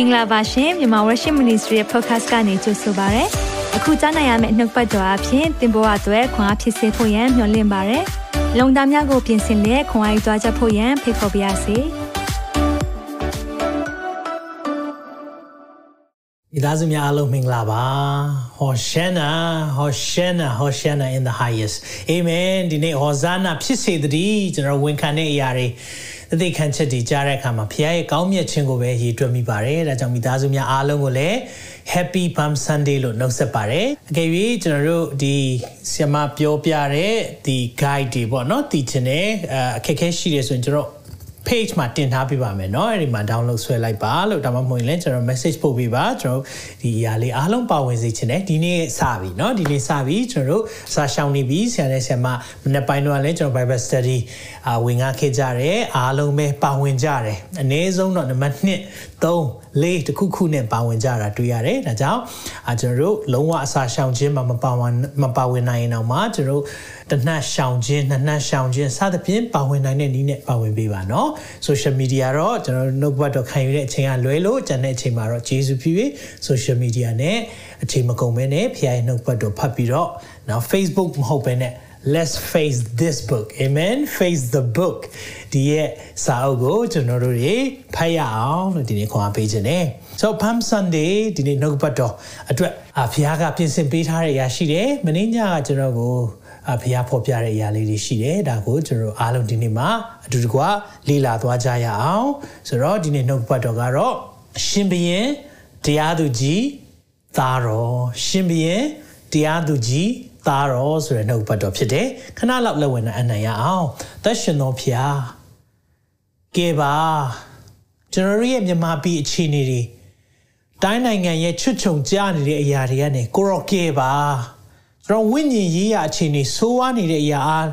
င်္ဂလာပါရှင်မြန်မာ Worship Ministry ရဲ့ podcast ကနေကြိုဆိုပါရစေ။အခုကြားနိုင်ရမယ့်နှုတ်ပတ်တော်အဖြစ်သင်ပေါ်အပ်ွယ်ခွန်အားဖြစ်စေဖို့ယံမျှဝင့်ပါရစေ။လုံတာများကိုပြင်ဆင်လက်ခွန်အားယူကြားချက်ဖို့ယံဖိတ်ခေါ်ပါရစေ။မိသားစုများအားလုံးမင်္ဂလာပါ Hosanna Hosanna Hosanna in the highest Amen ဒီနေ့ Hosanna ဖြစ်စေတည်းကျွန်တော်ဝန်ခံတဲ့အရာတွေ သတိခံချက်တွေကြားတဲ့အခါမှာဖခင်ရဲ့ကောင်းမြတ်ခြင်းကိုပဲရည်တွက်မိပါတယ်ဒါကြောင့်မိသားစုများအားလုံးကိုလည်း Happy Palm Sunday လို့နှုတ်ဆက်ပါတယ်အကယ်၍ကျွန်တော်တို့ဒီဆရာမပြောပြတဲ့ဒီ guide တွေပေါ့နော်တည်ခြင်းနဲ့အခက်အခဲရှိတယ်ဆိုရင်ကျွန်တော် page မှာတင်ထားပေးပါမယ်เนาะအဲ့ဒီမှာ download ဆွဲလိုက်ပါလို့ဒါမှမဟုတ်ရင်လည်းကျွန်တော် message ပို့ပေးပါကျွန်တော်ဒီအရာလေးအားလုံးပါဝင်စေချင်တယ်ဒီနေ့စပြီเนาะဒီနေ့စပြီကျွန်တော်တို့စာရှောင်နေပြီဆရာနဲ့ဆရာမမနေ့ပိုင်းတော့လည်းကျွန်တော် Bible study အာဝင်ငါခဲ့ကြတယ်အားလုံးပဲပါဝင်ကြတယ်အနည်းဆုံးတော့နံပါတ်1 3 4တခုခုနဲ့ပါဝင်ကြတာတွေ့ရတယ်ဒါကြောင့်အကျွန်တော်တို့လုံးဝအစာရှောင်ခြင်းမပါဝင်မပါဝင်နိုင်ရင်တော့မှကျွန်တော်တနတ်ရှောင်ခြင်းနှစ်နတ်ရှောင်ခြင်းစသဖြင့်ပါဝင်နိုင်တဲ့နည်းနဲ့ပါဝင်ပေးပါနော်ဆိုရှယ်မီဒီယာတော့ကျွန်တော်တို့ notebook တော့ခံယူတဲ့အချိန်ကလွဲလို့ကျန်တဲ့အချိန်မှာတော့ဂျေစုဖြစ်ပြီးဆိုရှယ်မီဒီယာနဲ့အချိန်မကုန်ဘဲနဲ့ဖခင်ရဲ့ notebook တော့ဖတ်ပြီးတော့နော် Facebook မဟုတ်ဘဲနဲ့ let's face this book amen face the book ဒီရဲ့စာအုပ်ကိုကျွန်တော်တို့တွေဖတ်ရအောင်လို့ဒီနေ့ခေါ်အားပေးခြင်းနဲ့ so palm sunday ဒီနေ့နှုတ်ပတ်တော်အတွက်အဖခင်ကပြင်ဆင်ပေးထားတဲ့အရာရှိတယ်မင်းညကကျွန်တော်ကိုအဖရားဖော်ပြတဲ့အရာလေးတွေရှိတယ်ဒါကိုကျွန်တော်အားလုံးဒီနေ့မှာအတူတကွလေ့လာသွားကြရအောင်ဆိုတော့ဒီနေ့နှုတ်ပတ်တော်ကတော့ရှင်ဘုရင်တရားသူကြီးသားတော်ရှင်ဘုရင်တရားသူကြီး သားတော်ဆိုတဲ့နှုတ်ပတ်တော်ဖြစ်တယ်ခဏလောက်လက်ဝင်အနံ့ရအောင်သက်ရှင်တော်ဖျားကဲပါကျွန်တော်ရဲ့မြန်မာပြည်အခြေအနေတွေတိုင်းနိုင်ငံရဲ့ချွတ်ချုံကြနေတဲ့အရာတွေကနေကိုရောကဲပါကျွန်တော်ဝိညာဉ်ရေးရာအခြေအနေဆိုးဝါးနေတဲ့အရာအား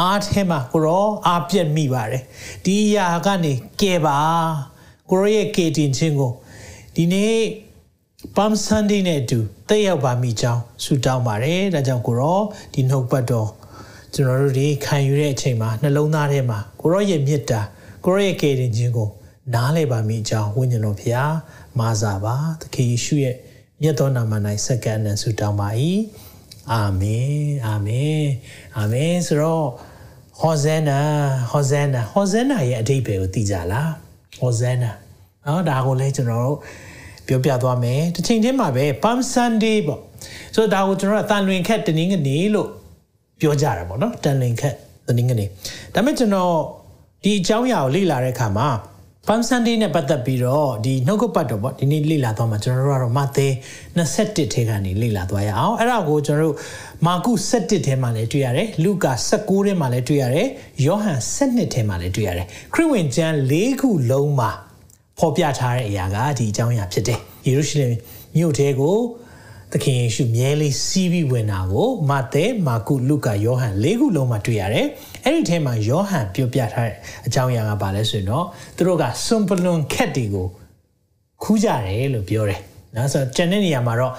အားထဲမှာကိုရောအားပြက်မိပါတယ်ဒီအရာကနေကဲပါကိုရောရဲ့ကေတင်ချင်းကိုဒီနေ့ Palm Sunday နဲ့အတူတက်ရောက်ပါမိကြောင်းဆုတောင်းပါတယ်ဒါကြောင့်ကိုရောဒီနှုတ်ပတ်တော်ကျွန်တော်တို့ဒီခံယူတဲ့အချိန်မှာနှလုံးသားထဲမှာကိုရောရဲ့မေတ္တာကိုရောရဲ့ကေတင်ချင်းကိုနားလည်ပါမိကြောင်းဝိညာဉ်တော်ဖျားမာစာပါသခင်ယေရှုရဲ့မြတ်သောနာမ၌စက္ကန့်နဲ့ဆုတောင်းပါ၏အာမင်အာမင်အာမင်ဆိုတော့ဟောဇဲနာဟောဇဲနာဟောဇဲနာရဲ့အဓိပ္ပာယ်ကိုသိကြလားဟောဇဲနာနော်ဒါကိုလည်းကျွန်တော်တို့ ပြောပြသွားမယ်တစ်ချိန်ချင်းမှာပဲ Palm Sunday ပေါ့ဆိုတော့ဒါကိုကျွန်တော်ကတန်လွင်ခက်တနင်္ဂနွေလို့ပြောကြတာပေါ့နော်တန်လွင်ခက်တနင်္ဂနွေဒါပေမဲ့ကျွန်တော်ဒီအကြောင်းအရာကိုလေ့လာတဲ့အခါမှာ Palm Sunday နဲ့ပတ်သက်ပြီးတော့ဒီနှုတ်ကပတ်တော်ပေါ့ဒီနေ့လေ့လာသွားမှာကျွန်တော်တို့ကတော့မဿဲ21ထဲကနေလေ့လာသွားရအောင်အဲ့ဒါကိုကျွန်တော်တို့မာကု7ထဲမှာလည်းတွေ့ရတယ်လူကာ19ထဲမှာလည်းတွေ့ရတယ်ယောဟန်7ထဲမှာလည်းတွေ့ရတယ်ခရစ်ဝင်ကျမ်း၄ခုလုံးမှာ ဖော်ပြထားတဲ့အရာကဒီအကြောင်းအရာဖြစ်တယ်ယေရုရှလင်မြို့ထဲကိုသခင်ယေရှုမြဲလေးစီးပြီးဝင်တာကိုမဿဲမာကုလုကာယောဟန်၄ခုလုံးမှာတွေ့ရတယ်။အဲ့ဒီထဲမှာယောဟန်ပြောပြထားတဲ့အကြောင်းအရာကဘာလဲဆိုရင်တော့သူတို့ကစွန်ပလွန်ခက်တွေကိုခူးကြတယ်လို့ပြောတယ်။နော်ဆိုတော့ကျန်တဲ့နေရာမှာတော့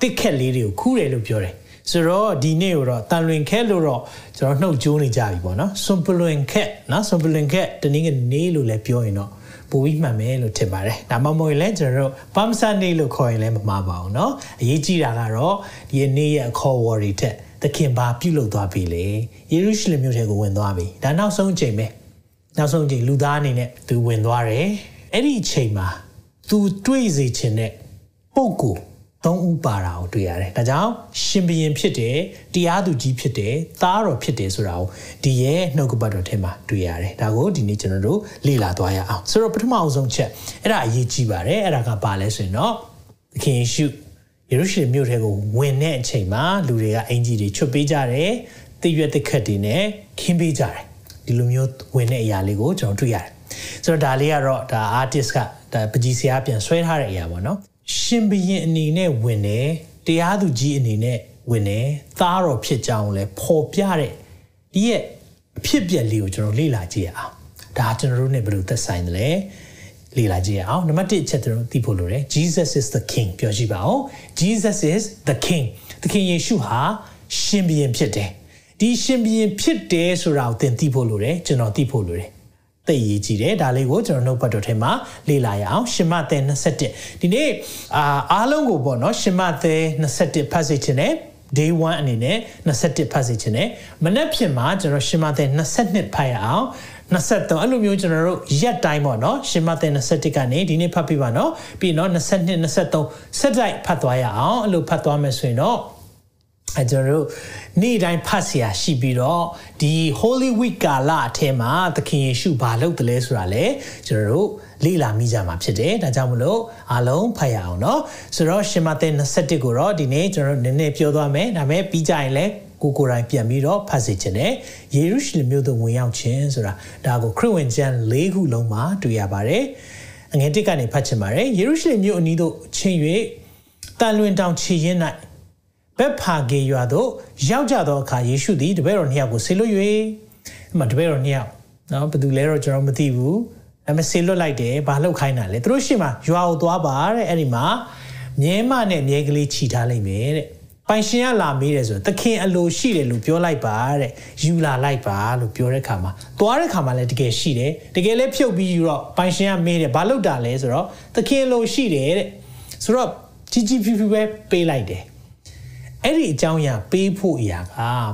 တစ်ခက်လေးတွေကိုခူးတယ်လို့ပြောတယ်။ဆိုတော့ဒီနေ့ကိုတော့တန်လွင်ခက်လို့တော့ကျွန်တော်နှုတ်ကြိုးနေကြပြီပေါ့နော်။စွန်ပလွန်ခက်နော်စွန်ပလွန်ခက်တနည်းကနေလို့လည်းပြောရင်တော့ ပိုပြီးမှန်မယ်လို့ထင်ပါတယ်။ဒါမှမဟုတ်လည်းကျွန်တော်တို့ Palm Sunday လို့ခေါ်ရင်လည်းမမှားပါဘူးเนาะ။အရေးကြီးတာကတော့ဒီနေ့ရဲ့အခေါ်ဝေါ်တွေထက်သခင်ဘာပြုလုပ်သွားပြီလေ။ယေရုရှလင်မြို့ထဲကိုဝင်သွားပြီ။ဒါနောက်ဆုံးအချိန်ပဲ။နောက်ဆုံးအချိန်လူသားအနေနဲ့သူဝင်သွားတယ်။အဲ့ဒီအချိန်မှာသူတွေ့စေခြင်းနဲ့ပုံကို သုံးဦးပါတာကိုတွေ့ရတယ်။ဒါကြောင့်ရှင်ဘရင်ဖြစ်တယ်တရားသူကြီးဖြစ်တယ်သားတော်ဖြစ်တယ်ဆိုတာကိုဒီရဲ့နှုတ်ကပတ်တော်ထဲမှာတွေ့ရတယ်။ဒါကိုဒီနေ့ကျွန်တော်တို့လေ့လာသွားရအောင်။ဆိုတော့ပထမအဆုံးချက်အဲ့ဒါအရေးကြီးပါတယ်။အဲ့ဒါကဘာလဲဆိုရင်တော့သခင်ယေရှုယေရုရှလင်မြို့ထဲကိုဝင်တဲ့အချိန်မှာလူတွေကအင်ကြီးတွေချွတ်ပေးကြတယ်။တိရွက်တစ်ခတ်တွေနဲ့ခင်းပေးကြတယ်။ဒီလိုမျိုးဝင်တဲ့အရာလေးကိုကျွန်တော်တွေ့ရတယ်။ဆိုတော့ဒါလေးကတော့ဒါ artist ကဒါပကြီးဆရာပြန်ဆွဲထားတဲ့အရာပေါ့နော်။ ရှင်ဘရင်အနေနဲ့ဝင်တယ်တရားသူကြီးအနေနဲ့ဝင်တယ်သားတော်ဖြစ်ကြောင်းလဲပေါ်ပြတဲ့ဒီရဲ့အဖြစ်ပြက်လေးကိုကျွန်တော်လေ့လာကြည့်ရအောင်ဒါကျွန်တော်တို့ ਨੇ ဘယ်လိုသက်ဆိုင်တယ်လဲလေ့လာကြည့်ရအောင်နံပါတ်1အချက်ကျွန်တော်သိဖို့လိုတယ် Jesus is the king ပြောကြည့်ပါဦး Jesus is the king သခင်ယေရှုဟာရှင်ဘုရင်ဖြစ်တယ်ဒီရှင်ဘုရင်ဖြစ်တယ်ဆိုတာကိုသင်သိဖို့လိုတယ်ကျွန်တော်သိဖို့လိုတယ် သိရေးကြည့်တယ်ဒါလေးကိုကျွန်တော်နှုတ်ပတ်တော်ထဲမှာလေ့လာရအောင်ရှင်မသဲ21ဒီနေ့အာအားလုံးကိုပေါ့နော်ရှင်မသဲ21ဖတ်စေခြင်းနဲ့ day 1အနေနဲ့21ဖတ်စေခြင်းနဲ့မနေ့ဖြစ်မှာကျွန်တော်ရှင်မသဲ22ဖတ်ရအောင်23အဲ့လိုမျိုးကျွန်တော်တို့ရက်တိုင်းပေါ့နော်ရှင်မသဲ21ကနေဒီနေ့ဖတ်ပြပါနော်ပြီးတော့22 23ဆက်တိုက်ဖတ်သွားရအောင်အဲ့လိုဖတ်သွားမယ်ဆိုရင်တော့ အဲကျွန်တော်တို့နေ့တိုင်းဖတ်เสียရှိပြီးတော့ဒီ Holy Week ကာလအထဲမှာသခင်ယေရှုဘာလုပ်တယ်လဲဆိုတာလေကျွန်တော်တို့လေ့လာမိကြမှာဖြစ်တယ်ဒါကြောင့်မလို့အားလုံးဖတ်ရအောင်เนาะဆိုတော့ရှင်မသဲ21ကိုတော့ဒီနေ့ကျွန်တော်တို့နည်းနည်းပြောသွားမယ်ဒါပေမဲ့ပြီးကြရင်လည်းကိုကိုယ်တိုင်ပြန်ပြီးတော့ဖတ်စေခြင်းနဲ့ယေရုရှလင်မြို့သို့ဝင်ရောက်ခြင်းဆိုတာဒါကိုခရစ်ဝင်ကျမ်း၄ခုလုံးမှာတွေ့ရပါတယ်အငယ်တစ်ကနေဖတ်ချင်ပါတယ်ယေရုရှလင်မြို့အနီးသို့ချင်း၍တန်လွင်တောင်ခြေရင်း၌ ဘက်ဖာဂေရွာသို့ရောက်ကြသောအခါယေရှုသည်တပည့်တော်နှစ်ယောက်ကိုဆေလွတ်၍အမှတပည့်တော်နှစ်ယောက်နော်ဘယ်သူလဲတော့ကျွန်တော်မသိဘူးဒါပေမဲ့ဆေလွတ်လိုက်တယ်ဘာလောက်ခိုင်းတာလဲသူတို့ရှိမှရွာကိုသွားပါတဲ့အဲ့ဒီမှာမြဲမနဲ့မြဲကလေးခြိထားလိုက်မယ်တဲ့ပိုင်ရှင်ကလာမေးတယ်ဆိုသခင်အလိုရှိတယ်လို့ပြောလိုက်ပါတဲ့ယူလာလိုက်ပါလို့ပြောတဲ့ခါမှာသွားတဲ့ခါမှာလည်းတကယ်ရှိတယ်တကယ်လည်းဖြုတ်ပြီးယူတော့ပိုင်ရှင်ကမေးတယ်ဘာလုပ်တာလဲဆိုတော့သခင်အလိုရှိတယ်တဲ့ဆိုတော့ကြီးကြီးဖြူဖြူပဲပေးလိုက်တယ် အဲ့ဒီအကြောင်းအရာပေးဖို့အရာက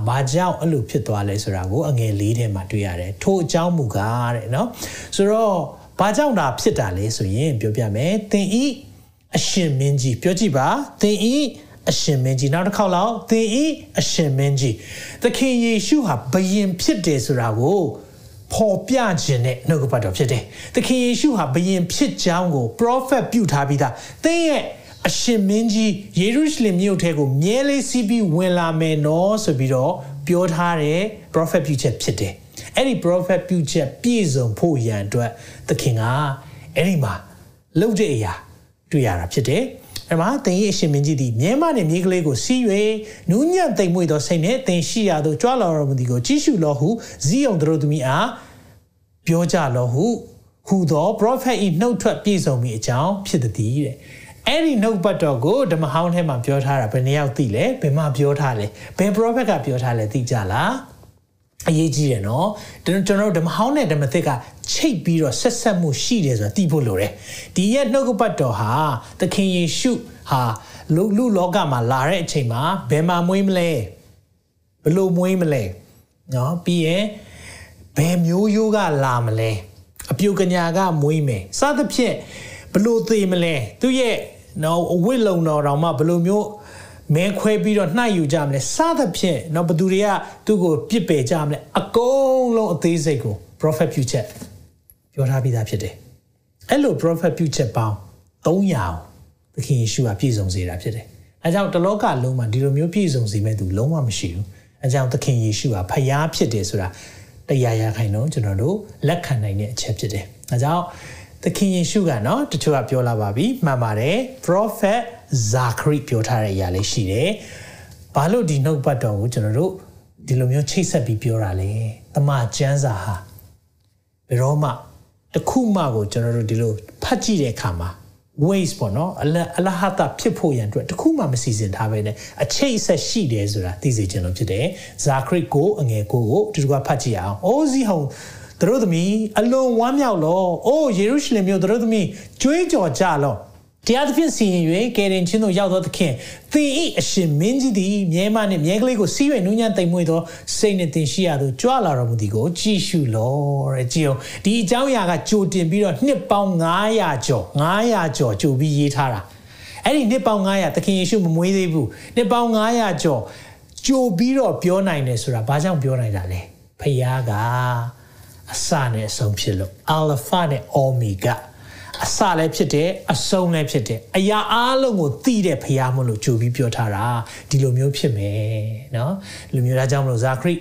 ဘာကြောင့်အဲ့လိုဖြစ်သွားလဲဆိုတာကိုအငယ်လေးထဲမှာတွေ့ရတယ်ထို့အကြောင်းမူကားတဲ့နော်ဆိုတော့ဘာကြောင့်ဒါဖြစ်တာလဲဆိုရင်ပြောပြမယ်သင်ဤအရှင်မင်းကြီးပြောကြည့်ပါသင်ဤအရှင်မင်းကြီးနောက်တစ်ခေါက်လောက်သင်ဤအရှင်မင်းကြီးသခင်ယေရှုဟာဘယင်ဖြစ်တယ်ဆိုတာကိုဖော်ပြခြင်းနဲ့နှုတ်ကပတ်တော်ဖြစ်တယ်သခင်ယေရှုဟာဘယင်ဖြစ်ကြောင်းကို prophet ပြုထားပြီးသားသင်ရဲ့ အရှင်မင်းကြီးယေရုရှလင်မြို့ထဲကိုမြဲလေးစီးပြီးဝင်လာမယ်နော်ဆိုပြီးတော့ပြောထားတဲ့ prophet ပြုချက်ဖြစ်တယ်။အဲ့ဒီ prophet ပြုချက်ပြည့်စုံဖို့ရန်အတွက်သခင်ကအဲ့ဒီမှာလှုပ်တဲ့အရာတွေ့ရတာဖြစ်တယ်။အဲ့မှာသင်ရဲ့အရှင်မင်းကြီးဒီမြဲမနဲ့မြေကလေးကိုစီး၍နူးညံ့သိမ်မွေ့သောစိတ်နဲ့သင်ရှိရသောကြွလာတော်မူသည်ကိုကြည့်ရှုလောဟုဇီးအောင်တို့သမီးအားပြောကြလောဟုဟူသော prophet ၏နှုတ်ထွက်ပြည့်စုံမိအကြောင်းဖြစ်သည်တဲ့။ အဲ့ဒီနှုတ်ပတ်တော်ကိုဓမ္မဟောင်းထဲမှာပြောထားတာဘယ်နှယောက်သိလဲဘယ်မှာပြောထားလဲဘယ် prophet ကပြောထားလဲသိကြလားအရေးကြီးတယ်နော်ကျွန်တော်တို့ဓမ္မဟောင်းနဲ့ဓမ္မသစ်ကချိတ်ပြီးတော့ဆက်ဆက်မှုရှိတယ်ဆိုတာသိဖို့လိုတယ်ဒီရဲ့နှုတ်ပတ်တော်ဟာသခင်ယေရှုဟာလူလူလောကမှာလာတဲ့အချိန်မှာဘယ်မှာမွေးမလဲဘလို့မွေးမလဲနော်ပြီးရင်ဘယ်မျိုးရိုးကလာမလဲအပြုကညာကမွေးမယ်စသဖြင့်ဘလို့သေးမလဲသူရဲ့ နော်အဝိလုံတော်တောင်မှဘလို့မျိုးမဲခွဲပြီးတော့နှိုက်ယူကြမလဲစသဖြင့်နော်ဘသူတွေကသူ့ကိုပြစ်ပယ်ကြမလဲအကုန်လုံးအသေးစိတ်ကို prophet ပြုချက်ပြောထားပြီးသားဖြစ်တယ်အဲ့လို prophet ပြုချက်ပေါင်း300သခင်ယေရှုကပြည့်စုံစေတာဖြစ်တယ်အဲကြောင့်တလောကလုံးမှာဒီလိုမျိုးပြည့်စုံစေမဲ့သူလုံးဝမရှိဘူးအဲကြောင့်သခင်ယေရှုကဖျားဖြစ်တယ်ဆိုတာတရားရခိုင်တော့ကျွန်တော်တို့လက်ခံနိုင်တဲ့အချက်ဖြစ်တယ်အဲကြောင့် သခင်ယေရှုကနော်တချို့ကပြောလာပါပြီမှန်ပါတယ် prophet Zachary ပြောထားတဲ့အရာလေးရှိတယ်ဘာလို့ဒီနှုတ်ပတ်တော်ကိုကျွန်တော်တို့ဒီလိုမျိုးချိတ်ဆက်ပြီးပြောတာလဲတမန်ကျမ်းစာဟာဘယ်တော့မှတခုမှကိုကျွန်တော်တို့ဒီလိုဖတ်ကြည့်တဲ့အခါမှာ waste ပေါ့နော်အလအလဟတာဖြစ်ဖို့ရန်အတွက်တခုမှမစီစဉ်ထားပဲနဲ့အချိတ်ဆက်ရှိတယ်ဆိုတာသိစေချင်လို့ဖြစ်တယ်ဇာခရစ်ကိုအငယ်ကိုကိုဒီကဖတ်ကြည့်အောင်အိုးစီဟုံ သူတို့သမီးအလွန်ဝမ်းမြောက်လောအိုးယေရုရှလင်မြို့သူတို့သမီးကြွေးကြော်ကြလောတရားသဖြင့်စီရင်၍ကယ်တင်ခြင်းတို့ရောက်သောသခင်သင်ဤအရှင်မင်းကြီးသည်မြဲမနှင့်မြဲကလေးကိုစီး၍နူးညံ့သိမ်မွေ့သောစိတ်နှင့်သင်ရှိရသောကြွလာတော်မူသည်ကိုကြည်ရှုလောတဲ့ကြည်အောင်ဒီအကြောင်းအရာကကြိုတင်ပြီးတော့နှစ်ပေါင်း900ကျော်900ကျော်ကြိုပြီးရေးထားတာအဲ့ဒီနှစ်ပေါင်း900သခင်ယေရှုမမွေးသေးဘူးနှစ်ပေါင်း900ကျော်ကြိုပြီးတော့ပြောနိုင်တယ်ဆိုတာဘာကြောင့်ပြောနိုင်တာလဲဖခင်က အစနဲ့အဆုံးဖြစ်လို့ alpha နဲ့ omega အစလည်းဖြစ်တယ်အဆုံးလည်းဖြစ်တယ်အရာအားလုံးကိုသိတဲ့ဖရားမလို့ကြိုပြီးပြောထားတာဒီလိုမျိုးဖြစ်မယ်เนาะလူမျိုးသားကြောင့်မလို့ဇာခရိ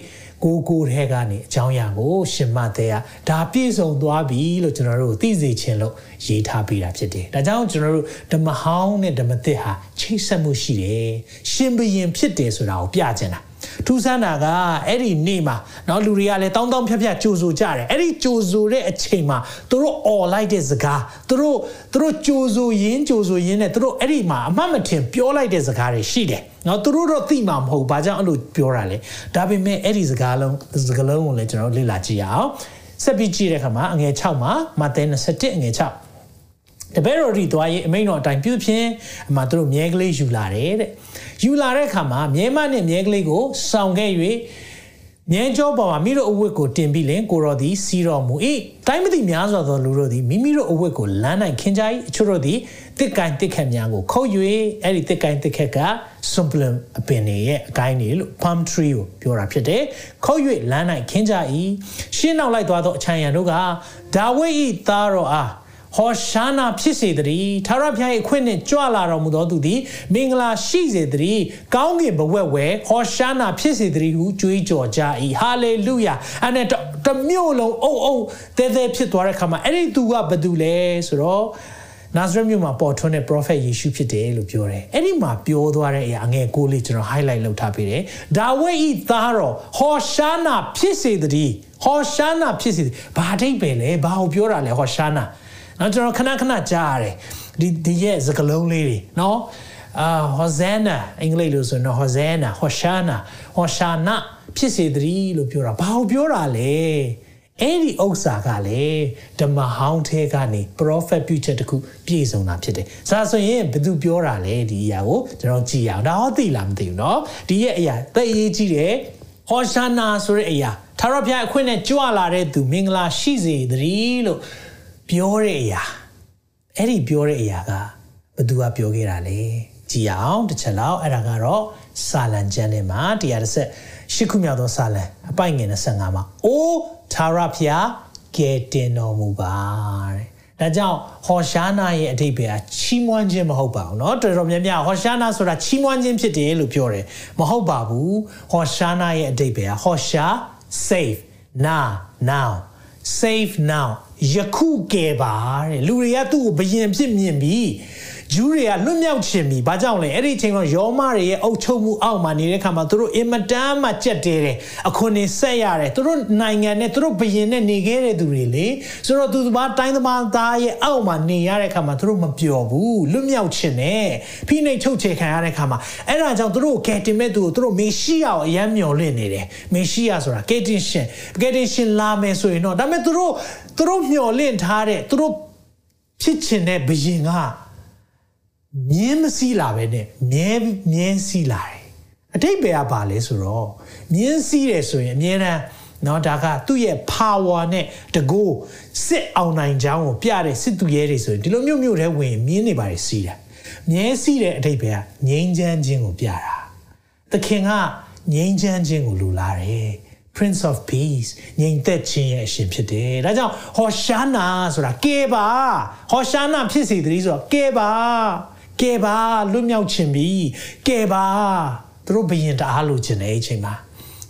ကိုကိုထဲကနေအကြောင်းအရာကိုရှင်မသေးကဒါပြည့်စုံသွားပြီလို့ကျွန်တော်တို့သိစေခြင်းလို့ရေးထားပေးတာဖြစ်တယ်။ဒါကြောင့်ကျွန်တော်တို့ဓမ္မဟောင်းနဲ့ဓမ္မသစ်ဟာချိတ်ဆက်မှုရှိတယ်။ရှင်ဘရင်ဖြစ်တယ်ဆိုတာကိုပြချင်တာ။ ထူးဆန်းတာကအဲ့ဒီနေ့မှာเนาะလူတွေကလည်းတောင်းတောင်းဖြတ်ဖြတ်ကြိုဆိုကြတယ်အဲ့ဒီကြိုဆိုတဲ့အချိန်မှာသူတို့អော်လိုက်တဲ့စကားသူတို့သူတို့ကြိုဆိုရင်းကြိုဆိုရင်းနဲ့သူတို့အဲ့ဒီမှာအမှတ်မထင်ပြောလိုက်တဲ့စကားတွေရှိတယ်เนาะသူတို့တော့သိမှာမဟုတ်ဘာကြောင့်အဲ့လိုပြောတာလဲဒါပေမဲ့အဲ့ဒီစကားလုံးစကားလုံးကိုလည်းကျွန်တော်လေ့လာကြည့်ရအောင် ဆက်ပြီးကြည့်တဲ့အခါမှာအငယ်6မှာမဿဲ21အငယ်6တပည့်တော်ဒီသွားရေးအမိန်တော်အတိုင်းပြုဖြင့်အမှသူတို့မြဲကလေးယူလာတယ်တဲ့ ယူလာတဲ့အခါမှာမြဲမနဲ့မြဲကလေးကိုစောင်ခဲ့၍မြဲကြောပေါ်မှာမိတို့အဝတ်ကိုတင်ပြီးလင်ကိုရောသည်စီတော်မူ၏တိုင်းမသိများစွာသောလူတို့သည်မိမိတို့အဝတ်ကိုလမ်း၌ခင်းကြ၏အချို့တို့သည်တစ်ကိုင်းတစ်ခက်များကိုခုတ်၍အဲ့ဒီတစ်ကိုင်းတစ်ခက်က sumplim အပင်တွေရဲ့အကိုင်းတွေလို့ palm tree ကိုပြောတာဖြစ်တယ်ခုတ်၍လမ်း၌ခင်းကြ၏ရှင်းနောက်လိုက်သွားသောအချမ်းရံတို့ကဒါဝိဒ်၏သားတော်အား ဟောရှာနာဖြစ်စေတည်းထာဝရဘုရား၏အခွင့်နှင့်ကြွလာတော်မူသောသူသည်မင်္ဂလာရှိစေတည်းကောင်းကင်ဘဝက်ဝဲဟောရှာနာဖြစ်စေတည်းဟုကြွေးကြော်ကြ၏ဟာလေလုယာအဲ့နဲ့တမျိုးလုံးအုံအုံတဲတဲဖြစ်သွားတဲ့ခါမှာအဲ့ဒီသူကဘာတူလဲဆိုတော့နာဇရက်မြို့မှာပေါ်ထွန်းတဲ့ prophet ယေရှုဖြစ်တယ်လို့ပြောတယ်အဲ့ဒီမှာပြောသွားတဲ့အရာအငယ်ကိုလေးကျွန်တော် highlight လုပ်ထားပေးတယ်ဒါဝိဒ်ဤသားတော်ဟောရှာနာဖြစ်စေတည်းဟောရှာနာဖြစ်စေဘာအဓိပ္ပာယ်လဲဘာကိုပြောတာလဲဟောရှာနာ နော်ကျွန်တော်ခဏခဏကြားရတယ်ဒီဒီရဲ့စကားလုံးလေးတွေနော်အာဟောဇန်နာအင်္ဂလိပ်လို့ဆိုတော့ဟောဇန်နာဟောရှာနာဟောရှာနာဖြစ်စေတည်းလို့ပြောတာဘာကိုပြောတာလဲအဲ့ဒီဥစ္စာကလေဓမ္မဟောင်းထဲကနေ prophet ပြုချက်တခုပြည့်စုံတာဖြစ်တယ်။ဒါဆိုရင်ဘယ်သူပြောတာလဲဒီအရာကိုကျွန်တော်ကြည့်အောင်။ဒါဟောသိလားမသိဘူးเนาะ။ဒီရဲ့အရာသိအရေးကြီးတယ်။ဟောရှာနာဆိုတဲ့အရာသာရဖျားအခွင့်နဲ့ကြွလာတဲ့သူမင်္ဂလာရှိစေတည်းလို့ ပြောတဲ့အရာအဲ့ဒီပြောတဲ့အရာကဘသူကပြောခဲ့တာလဲကြည်အောင်တစ်ချက်လောက်အဲ့ဒါကတော့စာလံကျမ်းထဲမှာ130ရှစ်ခုမြောက်သောစာလံအပိုင်ငယ်25မှာအိုးသာရဖျားကဲတင်တော်မူပါတဲ့ဒါကြောင့်ဟောရှာနာရဲ့အဓိပ္ပာယ်ချီးမွမ်းခြင်းမဟုတ်ပါဘူးเนาะတော်တော်များများဟောရှာနာဆိုတာချီးမွမ်းခြင်းဖြစ်တယ်လို့ပြောတယ်မဟုတ်ပါဘူးဟောရှာနာရဲ့အဓိပ္ပာယ်ဟောရှာ save now now save now ယခုကယ်ပါတဲ့လူတွေကသူ့ကိုဘယင်ဖြစ်မြင်ပြီး ဂျူးတွေကလွတ်မြောက်ခြင်းပြီဘာကြောင့်လဲအဲ့ဒီအချိန်ကယောမတွေရဲ့အုပ်ချုပ်မှုအောက်မှာနေတဲ့ခါမှာသူတို့အင်မတန်မှကြက်တဲတယ်အခွန်နေဆက်ရတယ်သူတို့နိုင်ငံနဲ့သူတို့ဘယင်နဲ့နေခဲ့တဲ့သူတွေလေဆိုတော့သူသမားတိုင်းသမားသားရဲ့အောက်မှာနေရတဲ့ခါမှာသူတို့မပျော်ဘူးလွတ်မြောက်ခြင်းနဲ့ဖိနှိပ်ချုပ်ချယ်ခံရတဲ့ခါမှာအဲ့ဒါကြောင့်သူတို့ကယ်တင်မဲ့သူကိုသူတို့မေရှိယကိုအယမ်းမျှော်လင့်နေတယ်မေရှိယဆိုတာကယ်တင်ရှင်ကယ်တင်ရှင်လာမယ်ဆိုရင်တော့ဒါပေမဲ့သူတို့သူတို့မျှော်လင့်ထားတဲ့သူတို့ဖြစ်ချင်တဲ့ဘယင်က မြင်းမစီးလာပဲနဲ့မြဲမြဲစီးလာတယ်အတိတ်ပဲကပါလဲဆိုတော့မြင်းစီးတယ်ဆိုရင်အမြဲတမ်းနော်ဒါကသူ့ရဲ့ power နဲ့တကူစစ်အောင်နိုင်ကြောင်းကိုပြတဲ့စစ်သူရဲတွေဆိုရင်ဒီလိုမျိုးမျိုးတွေဝင်မြင်းနေပါလေစီးတာမြဲစီးတဲ့အတိတ်ပဲကငြိမ်းချမ်းခြင်းကိုပြတာသခင်ကငြိမ်းချမ်းခြင်းကိုလိုလားတယ် Prince of Peace ငြိမ်သက်ခြင်းရဲ့အရှင်ဖြစ်တယ်။ဒါကြောင့်ဟောရှာနာဆိုတာကဲပါဟောရှာနာဖြစ်စီတည်းဆိုတော့ကဲပါ ကဲပါလွတ်မြောက်ခြင်းပြီကဲပါသူတို့ဘယင်တအားလိုချင်တယ်အချိန်မှာ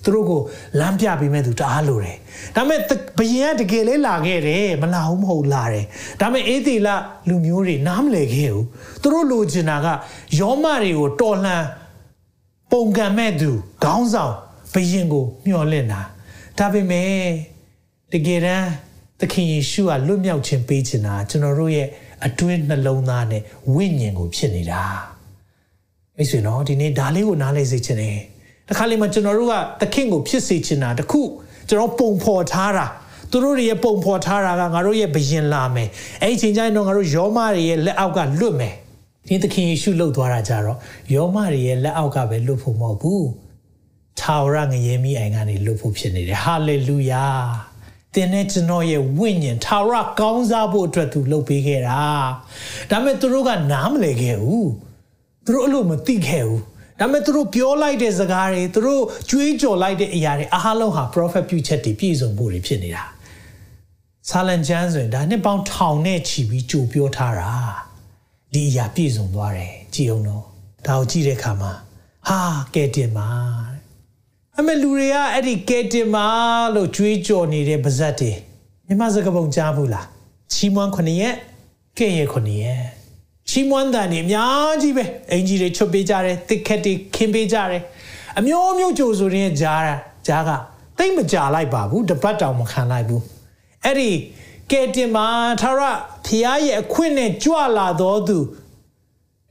သူတို့ကိုလမ်းပြပေးမဲ့သူတအားလိုတယ်ဒါပေမဲ့ဘယင်ကတကယ်လေးလာခဲ့တယ်မလာဘူးမဟုတ်လာတယ်ဒါပေမဲ့အေးတီလာလူမျိုးတွေနားမလည်ခဲ့ဘူးသူတို့လိုချင်တာကယောမတွေကိုတော်လှန်ပုံကံမဲ့သူခေါင်းဆောင်ဘယင်ကိုမျှော်လင့်တာဒါပေမဲ့တကယ်တမ်းသခင်ယေရှုကလွတ်မြောက်ခြင်းပေးချင်တာကျွန်တော်တို့ရဲ့ အတွင်းနှလုံးသားနဲ့ဝိညာဉ်ကိုဖြစ်နေတာမိတ်ဆွေနော်ဒီနေ့ဒါလေးကိုနားလည်စေချင်တယ်တခါလေမှကျွန်တော်တို့ကသခင်ကိုဖြစ်စေချင်တာတခုကျွန်တော်ပုံဖော်ထားတာသူတို့တွေရဲ့ပုံဖော်ထားတာကငါတို့ရဲ့ဘယင်လာမယ်အဲ့ဒီချိန်ကျရင်တော့ငါတို့ယောမတွေရဲ့လက်အောက်ကလွတ်မယ်ဒီသခင်ယေရှုလှုပ်သွားတာကြတော့ယောမတွေရဲ့လက်အောက်ကပဲလွတ်ဖို့မဟုတ်ဘူးထာဝရငရေမိအိမ်ကနေလွတ်ဖို့ဖြစ်နေတယ်ဟာလေလုယာ သင်နဲ့ကျွန်တော်ရဲ့ဝိညာဉ်ထာဝရကောင်းစားဖို့အတွက်သူလုပ်ပေးခဲ့တာဒါပေမဲ့သူတို့ကနားမလည်ခဲ့ဘူးသူတို့အဲ့လိုမသိခဲ့ဘူးဒါပေမဲ့သူတို့ပြောလိုက်တဲ့စကားတွေသူတို့ကြွေးကြော်လိုက်တဲ့အရာတွေအားလုံးဟာ prophet ပြုချက်တွေပြည့်စုံဖို့တွေဖြစ်နေတာဆာလန်ကျမ်းဆိုရင်ဒါနှစ်ပေါင်းထောင်နဲ့ချီပြီးကြိုပြောထားတာဒီအရာပြည့်စုံသွားတယ်ကြည်အောင်တော့ဒါကိုကြည့်တဲ့အခါမှာဟာကဲတင်ပါ အမေလူတွေကအဲ့ဒီကဲတင်မာလို့ကြွေးကြော်နေတဲ့ပါဇက်တွေမြမစကပုံကြားဘူးလားချီးမွမ်းခုနှစ်ရက်ကဲ့ရဲ့ခုနှစ်ရက်ချီးမွမ်းတဲ့နေအများကြီးပဲအင်ဂျီတွေချွတ်ပေးကြတယ်တစ်ခက်တွေခင်းပေးကြတယ်အမျိုးမျိုးကြိုဆိုရင်းကြားတာကြားကတိတ်မကြလိုက်ပါဘူးတပတ်တောင်မခံလိုက်ဘူးအဲ့ဒီကဲတင်မာထာရဖျားရဲ့အခွင့်နဲ့ကြွလာတော်သူ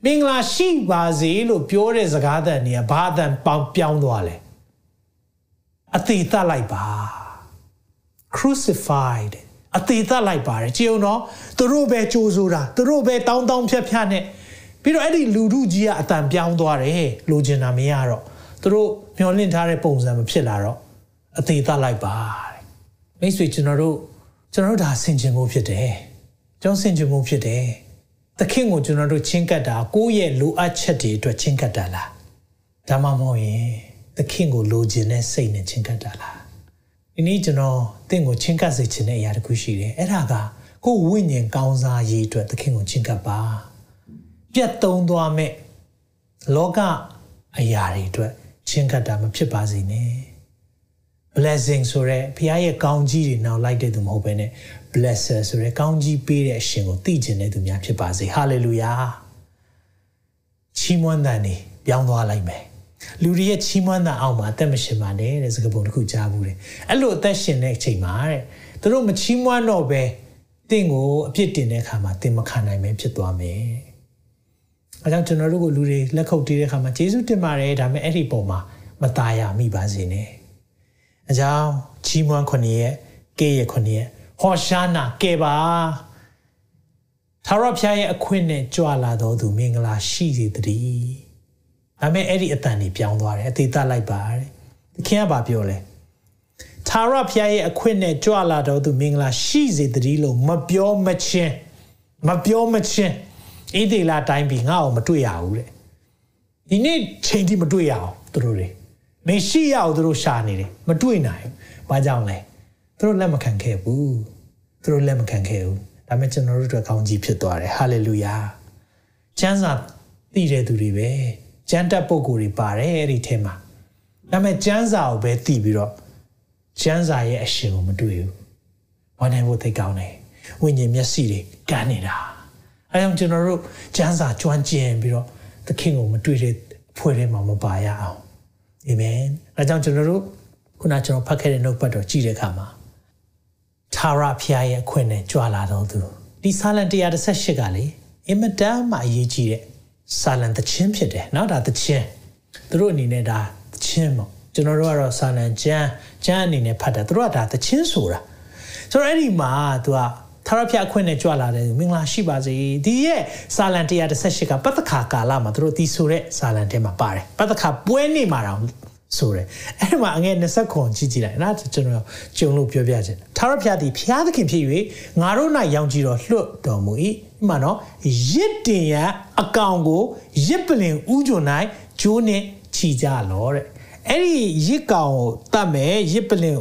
မင်္ဂလာရှိပါစေလို့ပြောတဲ့စကားသံတွေကဘာသံပေါင်းပြောင်းသွားလဲ အသေးသတ်လိုက်ပါ crucified အသေးသက်လိုက်ပါတယ်ကြည်အောင်နော်သူတို့ပဲကြိုးဆိုတာသူတို့ပဲတောင်းတောင်းဖြတ်ဖြတ်နဲ့ပြီးတော့အဲ့ဒီလူထုကြီးကအတန်ပြောင်းသွားတယ်လိုချင်တာမရတော့သူတို့မျောလင့်ထားတဲ့ပုံစံမဖြစ်လာတော့အသေးသက်လိုက်ပါတဲ့မိတ်ဆွေကျွန်တော်တို့ကျွန်တော်တို့ဒါဆင်ခြင်မှုဖြစ်တယ်ကျွန်တော်ဆင်ခြင်မှုဖြစ်တယ်သခင်ကိုကျွန်တော်တို့ချင်းကပ်တာကိုယ့်ရဲ့လိုအပ်ချက်တွေအတွက်ချင်းကပ်တာလားဒါမှမဟုတ်ရင်သ ခင်ကိုလိုချင်တဲ့စိတ်နဲ့ချင်းကပ်တာလားဒီနေ့ကျွန်တော်တင့်ကိုချင်းကပ်စေချင်တဲ့အရာတစ်ခုရှိတယ်အဲ့ဒါကကိုယ်ဝိညာဉ်ကောင်းစားရေးအတွက်သခင်ကိုချင်းကပ်ပါပြတ်သုံးသွားမဲ့လောကအရာတွေအတွက်ချင်းကပ်တာမဖြစ်ပါစေနဲ့ blessing ဆိုရဲဖခင်ရဲ့ကောင်းကြီးတွေနောက်လိုက်တဲ့သူမဟုတ်ဘဲနဲ့ blesser ဆိုရဲကောင်းကြီးပေးတဲ့အရှင်ကိုသိကျင်တဲ့သူများဖြစ်ပါစေ hallelujah ချီးမွမ်းတဲ့နေပြောင်းသွားလိုက်မယ် လူတွေရဲ့ချီးမွမ်းတဲ့အောက်မှာအသက်မရှင်ပါနဲ့တဲ့စကားပုံတစ်ခုကြားဘူးတယ်အဲ့လိုအသက်ရှင်တဲ့အချိန်မှာတဲ့သူတို့မချီးမွမ်းတော့ပဲတင့်ကိုအပြစ်တင်တဲ့အခါမှာတင်မခံနိုင်ပဲဖြစ်သွားမယ်အဲကြောင့်ကျွန်တော်တို့ကလူတွေလက်ခုပ်တီးတဲ့အခါမှာယေရှုတင်ပါတယ်ဒါပေမဲ့အဲ့ဒီပုံမှာမตายရမိပါစေနဲ့အကြောင်းချီးမွမ်းခွန်ရဲ့ကဲရဲ့ခွန်ရဲ့ဟောရှာနာကဲပါသာရဖျားရဲ့အခွင့်နဲ့ကြွလာတော်သူမင်္ဂလာရှိစေတည်း ဒါပေမဲ့အဲ့ဒီအတန်ကြီးပြောင်းသွားတယ်အသေးသက်လိုက်ပါတဲ့သခင်ကဘာပြောလဲသာရဖျားရဲ့အခွင့်နဲ့ကြွလာတော်သူမင်္ဂလာရှိစေတည်းလို့မပြောမချင်းမပြောမချင်းဣဒေလာတိုင်းပြီးငါ့ကိုမတွေ့ရဘူးတဲ့ဒီနေ့ချိန်ထိမတွေ့ရအောင်သူတို့တွေမရှိရအောင်သူတို့ရှာနေတယ်မတွေ့နိုင်ဘူးဘာကြောင့်လဲသူတို့လက်မခံခဲ့ဘူးသူတို့လက်မခံခဲ့ဘူးဒါပေမဲ့ကျွန်တော်တို့အတွက်ကောင်းကြီးဖြစ်သွားတယ်ဟာလေလုယာကျမ်းစာသိတဲ့သူတွေပဲ ကျမ်းတက်ပုဂ္ဂိုလ်တွေပါတယ်အဲ့ဒီထဲမှာဒါပေမဲ့ကျမ်းစာကိုပဲသိပြီးတော့ကျမ်းစာရဲ့အရှင်ကိုမတွေ့ဘူးဝမ်းနေဖို့သိကောင်းတယ်ဝိညာဉ်မျက်စိတွေကန်းနေတာအဲကြောင့်ကျွန်တော်တို့ကျမ်းစာကျွမ်းကျင်ပြီးတော့သခင်ကိုမတွေ့တဲ့ဖွဲ့ထဲမှာမပါရအောင်အာမင်အဲကြောင့်ကျွန်တော်တို့ခုနကျွန်တော်ဖတ်ခဲ့တဲ့နှုတ်ပတ်တော်ကြည့်တဲ့အခါမှာသာရဖျားရဲ့အခွင့်နဲ့ကြွလာတော်သူဒီဆာလံ138ကလေအင်မတန်မှအရေးကြီးတဲ့ ဆာလံသချင်းဖြစ်တယ်เนาะဒါသချင်းသူတို့အနေနဲ့ဒါသချင်းပေါ့ကျွန်တော်တို့ကတော့ဆာလံကျမ်းကျမ်းအနေနဲ့ဖတ်တာသူတို့ကဒါသချင်းဆိုတာဆိုတော့အဲ့ဒီမှာသူကသာရဖျားအခွင့်နဲ့ကြွလာတယ်မင်္ဂလာရှိပါစေဒီရဲ့ဆာလံ138ကပတ္တခါကာလမှာသူတို့တီးဆိုတဲ့ဆာလံထဲမှာပါတယ်ပတ္တခါပွဲနေမှာတော့ ဆိုတယ်အဲ့ဒီမှာအငယ်20ခွန်ကြည့်ကြည့်လိုက်နော်ကျွန်တော်ကြုံလို့ပြောပြချင်ထာဝရဘုရားသည်ဘုရားသခင်ဖြစ်၍ငါတို့၌ရောင်ကြည်တော်လွတ်တော်မူ၏ဒီမှာနော်ရစ်တင်ရအကောင်ကိုရစ်ပလင်ဥကြုံ၌ဂျိုးနဲ့ခြီကြလောတဲ့အဲ့ဒီရစ်ကောင်ကိုတတ်မယ်ရစ်ပလင်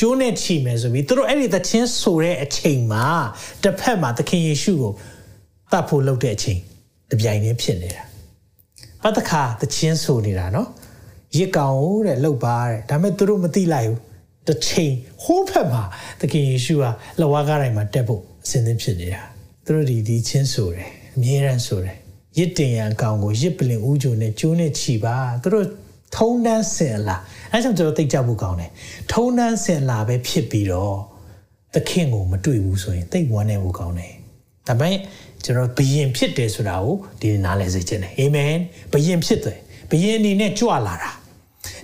ကျိုးနဲ့ချီမယ်ဆိုပြီးသူတို့အဲ့ဒီသချင်းဆိုတဲ့အချိန်မှာတစ်ဖက်မှာသခင်ယေရှုကိုတတ်ဖို့လုပ်တဲ့အချိန်တပြိုင်တည်းဖြစ်နေတာပတ်တခါသချင်းဆိုနေတာနော် ရစ်ကောင်တဲ့လှုပ်ပါတဲ့ဒါပေမဲ့သူတို့မသိလိုက်ဘူးတစ်ချိန်ဟိုးဖက်မှာသခင်ယေရှုကလဝါကားတိုင်းမှာတက်ဖို့အစဉ်သင့်ဖြစ်နေတာသူတို့ဒီဒီချင်းဆိုတယ်အမြဲတမ်းဆိုတယ်ရစ်တင်ရန်ကောင်ကိုရစ်ပလင်ဦးဂျုံနဲ့ကျိုးနဲ့ခြီပါသူတို့ထုံတန်းစင်လာအဲကြောင့်ကျွန်တော်သိကြဖို့ကောင်းတယ်ထုံတန်းစင်လာပဲဖြစ်ပြီးတော့သခင်ကိုမတွေ့ဘူးဆိုရင်သိဝမ်းနေဖို့ကောင်းတယ်ဒါပေမဲ့ကျွန်တော်ဘယင်ဖြစ်တယ်ဆိုတာကိုဒီနားလည်စေချင်တယ်အာမင်ဘယင်ဖြစ်တယ် ဘယင်အနေနဲ့ကြွလာတာ